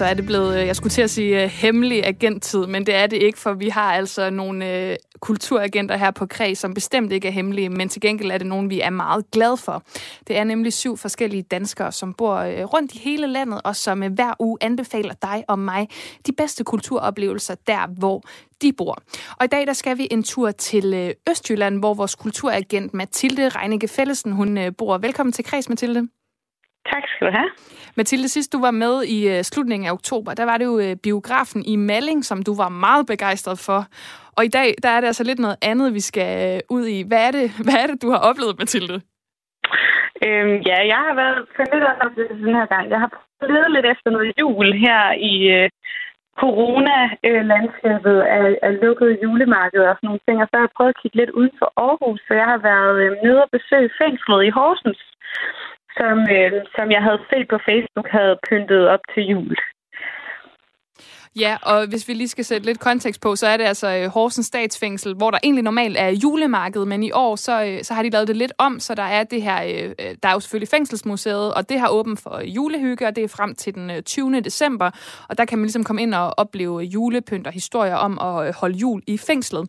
Så er det blevet, øh, jeg skulle til at sige øh, hemmelig agenttid, men det er det ikke, for vi har altså nogle øh, kulturagenter her på Kreg, som bestemt ikke er hemmelige, men til gengæld er det nogen, vi er meget glade for. Det er nemlig syv forskellige danskere, som bor øh, rundt i hele landet, og som øh, hver uge anbefaler dig og mig de bedste kulturoplevelser der, hvor de bor. Og i dag der skal vi en tur til øh, Østjylland, hvor vores kulturagent Mathilde Reinicke Fællesen, hun øh, bor. Velkommen til Kreds, Mathilde. Tak skal du have. Mathilde, sidst du var med i øh, slutningen af oktober, der var det jo øh, biografen i Malling, som du var meget begejstret for. Og i dag, der er det altså lidt noget andet, vi skal øh, ud i. Hvad er det, hvad er det du har oplevet, Mathilde? Øhm, ja, jeg har været for lidt den her gang. Jeg har ledet lidt efter noget jul her i øh, corona-landskabet af, af lukkede julemarkeder og sådan nogle ting. Og så har jeg prøvet at kigge lidt uden for Aarhus, så jeg har været øh, nede og besøge fængslet i Horsens som, øh, som jeg havde set på Facebook, havde pyntet op til jul. Ja, og hvis vi lige skal sætte lidt kontekst på, så er det altså øh, Horsens statsfængsel, hvor der egentlig normalt er julemarked, men i år så, øh, så har de lavet det lidt om, så der er det her, øh, der er jo selvfølgelig fængselsmuseet, og det har åbent for julehygge, og det er frem til den 20. december, og der kan man ligesom komme ind og opleve julepynt og historier om at holde jul i fængslet.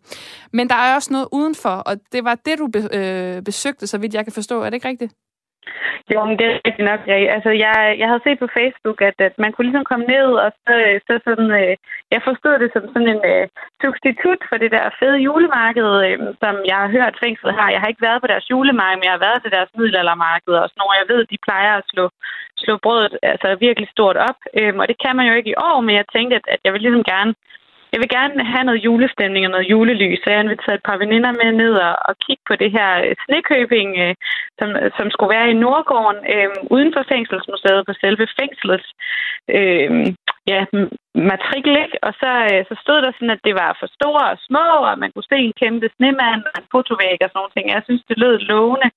Men der er også noget udenfor, og det var det, du besøgte, så vidt jeg kan forstå. Er det ikke rigtigt? Jo, men det er rigtigt nok. Jeg, altså, jeg, jeg havde set på Facebook, at, at man kunne ligesom komme ned, og så, så sådan, øh, jeg forstod det som sådan en øh, substitut for det der fede julemarked, øh, som jeg har hørt fængslet har. Jeg har ikke været på deres julemarked, men jeg har været til deres middelaldermarked og sådan noget. Jeg ved, de plejer at slå, slå brødet altså, virkelig stort op, øh, og det kan man jo ikke i år, men jeg tænkte, at, at jeg vil ligesom gerne jeg vil gerne have noget julestemning og noget julelys, så jeg har inviteret et par veninder med ned og, og kigge på det her øh, snekøbing, øh, som, som skulle være i Nordgården, øh, uden for fængselsmuseet på selve fængslet. Øh, ja, matrikel, ikke? Og så, øh, så stod der sådan, at det var for store og små, og man kunne se en kæmpe snemand og en fotovæg og sådan nogle ting. Jeg synes, det lød lovende.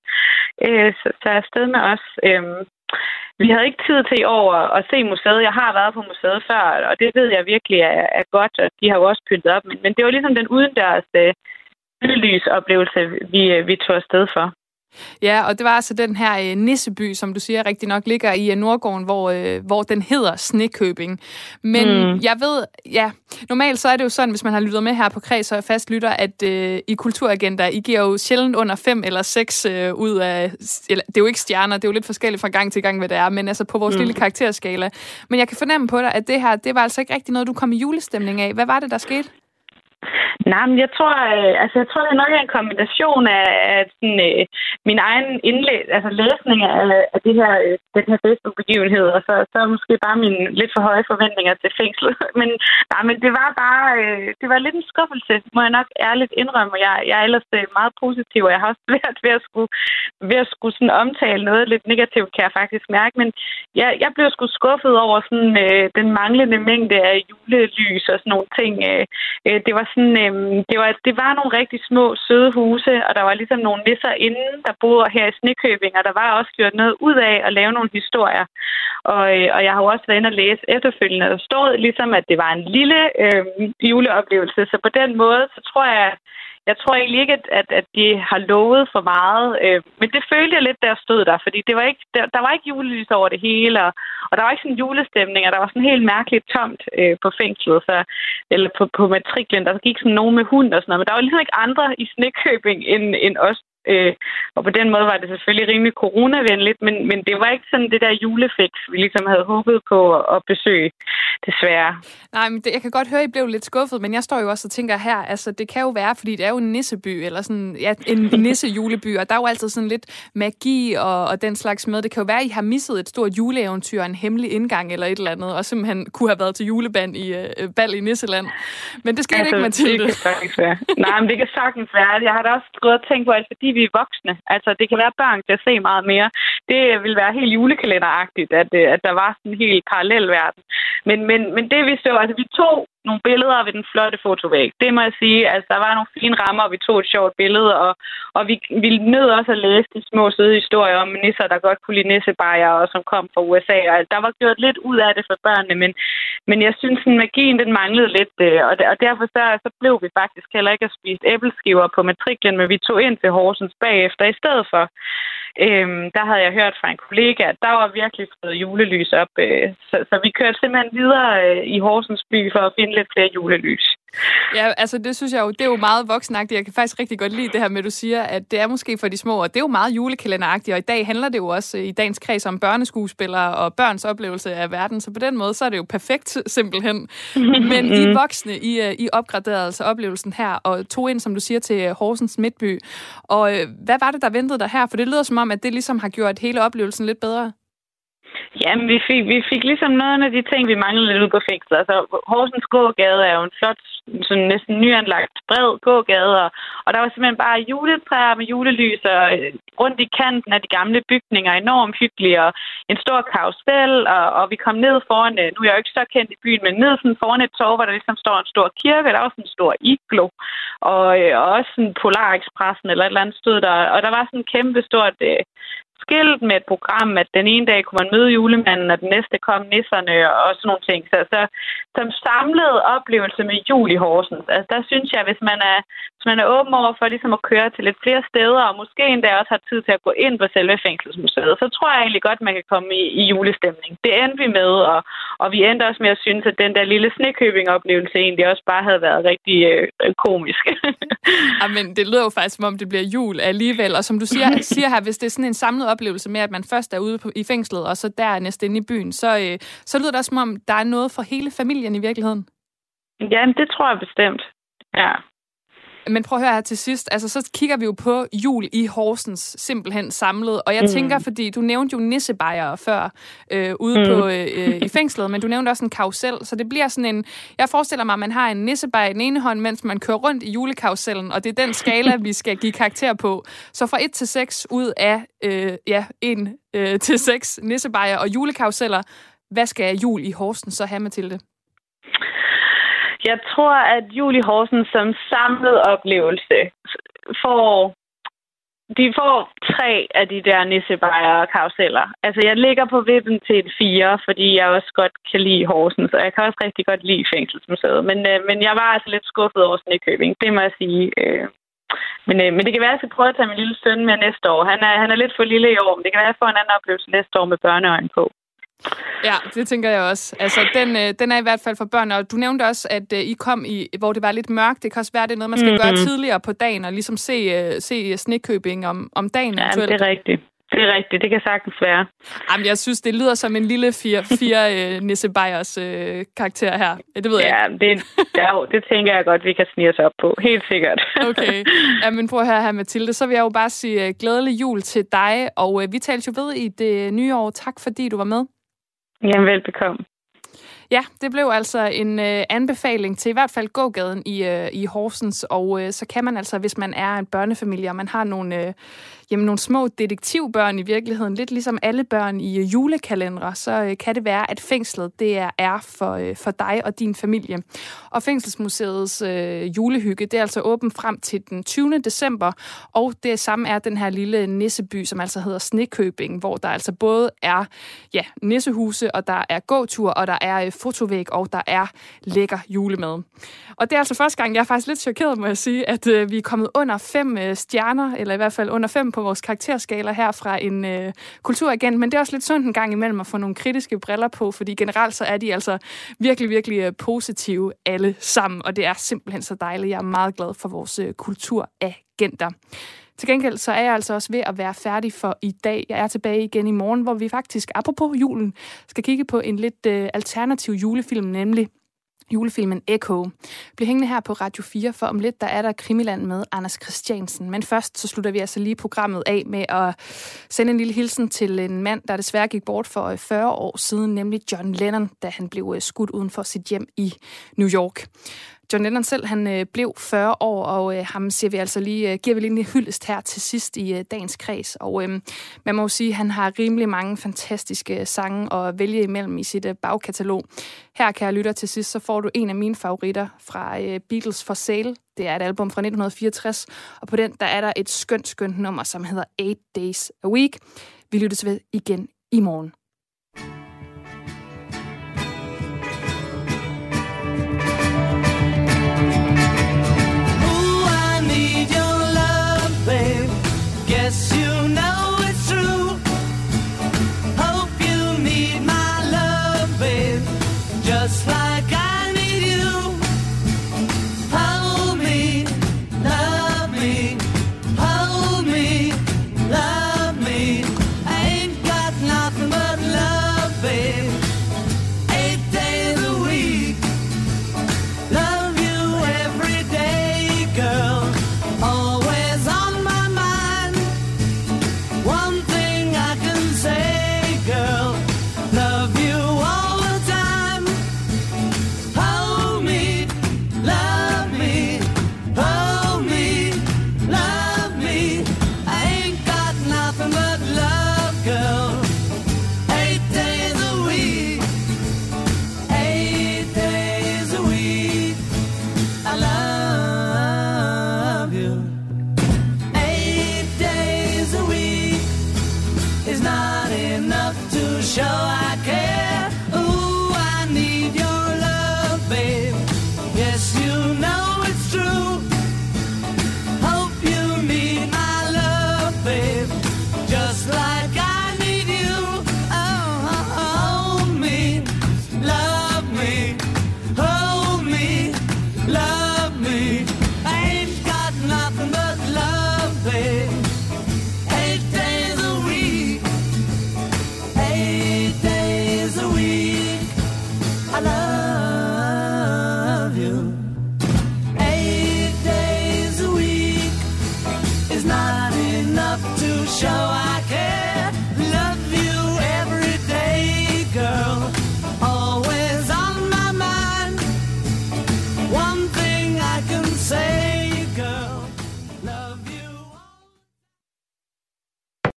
Øh, så, så afsted med os. Øh, vi havde ikke tid til i år at se museet. Jeg har været på museet før, og det ved jeg virkelig er, er godt, og de har jo også pyntet op. Men, men det var ligesom den udendørs øh, lysoplevelse, vi, øh, vi tog afsted for. Ja, og det var altså den her øh, Nisseby, som du siger rigtig nok ligger i øh, Nordgården, hvor, øh, hvor den hedder Snekøbing. Men mm. jeg ved, ja, normalt så er det jo sådan, hvis man har lyttet med her på Kreds og fast lytter, at øh, i Kulturagenda, I giver jo sjældent under fem eller seks øh, ud af, eller, det er jo ikke stjerner, det er jo lidt forskelligt fra gang til gang, hvad det er, men altså på vores mm. lille karakterskala. Men jeg kan fornemme på dig, at det her, det var altså ikke rigtig noget, du kom i julestemning af. Hvad var det, der skete? Nej, men jeg tror, øh, altså, jeg tror, det nok er en kombination af, af sådan, øh, min egen indlæg, altså læsning af, af det her, øh, den her Facebook-begivenhed, og så, så måske bare mine lidt for høje forventninger til fængslet. men, nej, men det var bare, øh, det var lidt en skuffelse, må jeg nok ærligt indrømme. Jeg, jeg er ellers øh, meget positiv, og jeg har også svært ved at skulle, ved at skulle sådan omtale noget lidt negativt, kan jeg faktisk mærke. Men jeg, jeg blev sgu skuffet over sådan, øh, den manglende mængde af julelys og sådan nogle ting. Øh, øh, det var sådan, øhm, det, var, det var nogle rigtig små, søde huse, og der var ligesom nogle nisser inden, der boede her i Snekøbing, og der var også gjort noget ud af at lave nogle historier. Og, øh, og jeg har jo også været inde og læse efterfølgende, der stod ligesom, at det var en lille øh, juleoplevelse. Så på den måde, så tror jeg, jeg tror egentlig ikke, at, at, at de har lovet for meget. Øh, men det følte jeg lidt, der stod der, fordi det var ikke, der, der var ikke julelys over det hele, og, og der var ikke sådan en julestemning, og der var sådan helt mærkeligt tomt øh, på fængslet, så, eller på, på matriklen. Der gik sådan nogen med hund og sådan noget, men der var ligesom ikke andre i Snekøbing end, end os, Øh, og på den måde var det selvfølgelig rimelig coronavenligt, men, men det var ikke sådan det der julefix, vi ligesom havde håbet på at besøge, desværre. Nej, men det, jeg kan godt høre, at I blev lidt skuffet, men jeg står jo også og tænker her, altså det kan jo være, fordi det er jo en nisseby, eller sådan ja, en nisse-juleby, og der er jo altid sådan lidt magi og, og den slags med. Det kan jo være, at I har misset et stort juleeventyr, en hemmelig indgang eller et eller andet, og simpelthen kunne have været til juleband i uh, bal i Nisseland. Men det skal altså, ikke, Mathilde. Det kan sagtens være. Nej, men det kan sagtens være. Jeg har da også gået og tænkt på, at fordi vi er voksne. Altså, det kan være børn kan se meget mere. Det vil være helt julekalenderagtigt, at, øh, at der var sådan en helt parallel verden. Men, men, men det vi så, altså vi tog nogle billeder ved den flotte fotovæg. Det må jeg sige. Altså, der var nogle fine rammer, og vi tog et sjovt billede, og, og vi, vi nød også at læse de små søde historier om nisser, der godt kunne lide nissebajer, og som kom fra USA. Og altså, der var gjort lidt ud af det for børnene, men, men jeg synes, at magien den manglede lidt, øh, og, og derfor så, så blev vi faktisk heller ikke at spise æbleskiver på matriklen, men vi tog ind til Horsens bagefter i stedet for. Øhm, der havde jeg hørt fra en kollega, at der var virkelig fået julelys op. Øh, så, så vi kørte simpelthen videre øh, i Horsens by for at finde lidt flere julelys. Ja, altså det synes jeg jo, det er jo meget voksenagtigt. Jeg kan faktisk rigtig godt lide det her med, at du siger, at det er måske for de små, og det er jo meget julekalenderagtigt, og i dag handler det jo også i dagens kreds om børneskuespillere og børns oplevelse af verden, så på den måde, så er det jo perfekt simpelthen. Men I voksne, I, øh, I opgraderede altså oplevelsen her, og tog ind, som du siger, til Horsens Midtby. Og hvad var det, der ventede dig her? For det lyder som om, at det ligesom har gjort hele oplevelsen lidt bedre. Jamen, vi fik, vi fik ligesom noget af de ting, vi manglede lidt ud på fængslet. Altså, Horsens gågade er jo en flot, sådan næsten nyanlagt bred gågade, og, og der var simpelthen bare juletræer med julelys, og øh, rundt i kanten af de gamle bygninger, enormt hyggelige, og en stor karusel, og, og vi kom ned foran, øh, nu er jeg jo ikke så kendt i byen, men ned sådan foran et torv, hvor der ligesom står en stor kirke, der var sådan en stor iglo, og, øh, og også sådan Polar Expressen eller et eller andet stod der, og der var sådan en kæmpe stort skilt med et program, at den ene dag kunne man møde julemanden, og den næste kom nisserne og sådan nogle ting. Så, så som samlet oplevelse med jul i Horsens, altså der synes jeg, hvis man er, hvis man er åben over for ligesom at køre til lidt flere steder, og måske endda også har tid til at gå ind på selve fængselsmuseet, så tror jeg egentlig godt, man kan komme i, i julestemning. Det endte vi med, og, og vi endte også med at synes, at den der lille snekøbing-oplevelse egentlig også bare havde været rigtig øh, komisk. men det lyder jo faktisk, som om det bliver jul alligevel, og som du siger, siger her, hvis det er sådan en samlet oplevelse med, at man først er ude på, i fængslet, og så dernæst inde i byen, så, øh, så lyder det også, som om der er noget for hele familien i virkeligheden. Ja, det tror jeg bestemt. Ja. Men prøv at høre her til sidst. Altså, så kigger vi jo på jul i Horsens simpelthen samlet. Og jeg Mm. tænker, fordi du nævnte jo nissebajer før øh, ude Mm. på, øh, i fængslet, men du nævnte også en karusel. Så det bliver sådan en... Jeg forestiller mig, at man har en nissebajer i den ene hånd, mens man kører rundt i julekarusellen. Og det er den skala, vi skal give karakter på. Så fra 1 til 6 ud af øh, ja, 1 øh, til 6 nissebajer og julekaruseller. Hvad skal jul i Horsens så have, Mathilde? Jeg tror, at Julie Horsen som samlet oplevelse får... De får tre af de der nissebajer og karuseller. Altså, jeg ligger på vippen til et fire, fordi jeg også godt kan lide Horsens, og jeg kan også rigtig godt lide Fængselsmuseet. Men, øh, men jeg var altså lidt skuffet over Snekøbing, det må jeg sige. Øh, men, øh, men det kan være, at jeg skal prøve at tage min lille søn med næste år. Han er, han er lidt for lille i år, men det kan være, at jeg får en anden oplevelse næste år med børneøjen på. Ja, det tænker jeg også. Altså, den, øh, den er i hvert fald for børn, og du nævnte også, at øh, I kom i, hvor det var lidt mørkt. Det kan også være, det er noget, man skal Mhm. gøre tidligere på dagen, og ligesom se, øh, se snekøbing om, om dagen Ja, eventuelt. det er rigtigt. Det er rigtigt. Det kan sagtens være. Jamen, jeg synes, det lyder som en lille fire, fire øh, Nisse Beyers øh, karakter her. Det ved jeg Ja, det, ja, det tænker jeg godt, vi kan snige os op på. Helt sikkert. Okay. Ja, men prøv at høre her, Mathilde. Så vil jeg jo bare sige uh, glædelig jul til dig, og uh, vi tales jo ved i det nye år. Tak, fordi du var med. Jamen, velbekomme. Ja, det blev altså en øh, anbefaling til i hvert fald gågaden i, øh, i Horsens, og øh, så kan man altså, hvis man er en børnefamilie, og man har nogle, øh, jamen, nogle små detektivbørn i virkeligheden, lidt ligesom alle børn i øh, julekalendere, så øh, kan det være, at fængslet det er, er for, øh, for dig og din familie. Og Fængselsmuseets øh, julehygge, det er altså åbent frem til den 20. december, og det samme er den her lille nisseby, som altså hedder Snekøbing, hvor der altså både er ja, nissehuse, og der er gåtur, og der er øh, fotovæg, og der er lækker julemad. Og det er altså første gang, jeg er faktisk lidt chokeret, må jeg sige, at øh, vi er kommet under fem øh, stjerner, eller i hvert fald under fem på vores karakterskala her fra en øh, kulturagent, men det er også lidt sundt en gang imellem at få nogle kritiske briller på, fordi generelt så er de altså virkelig, virkelig øh, positive alle sammen, og det er simpelthen så dejligt. Jeg er meget glad for vores øh, kulturagenter. Til gengæld så er jeg altså også ved at være færdig for i dag. Jeg er tilbage igen i morgen, hvor vi faktisk, apropos julen, skal kigge på en lidt øh, alternativ julefilm, nemlig julefilmen Echo. Bliv hængende her på Radio 4, for om lidt der er der Krimiland med Anders Christiansen. Men først så slutter vi altså lige programmet af med at sende en lille hilsen til en mand, der desværre gik bort for øh, 40 år siden, nemlig John Lennon, da han blev øh, skudt uden for sit hjem i New York. John Lennon selv, han øh, blev 40 år, og øh, ham siger vi altså lige, øh, giver vi lige en hyldest her til sidst i øh, dagens kreds. Og øh, man må jo sige, at han har rimelig mange fantastiske øh, sange at vælge imellem i sit øh, bagkatalog. Her, kan jeg lytte til sidst, så får du en af mine favoritter fra øh, Beatles for Sale. Det er et album fra 1964, og på den, der er der et skønt, skønt nummer, som hedder 8 Days a Week. Vi lytter ved igen i morgen.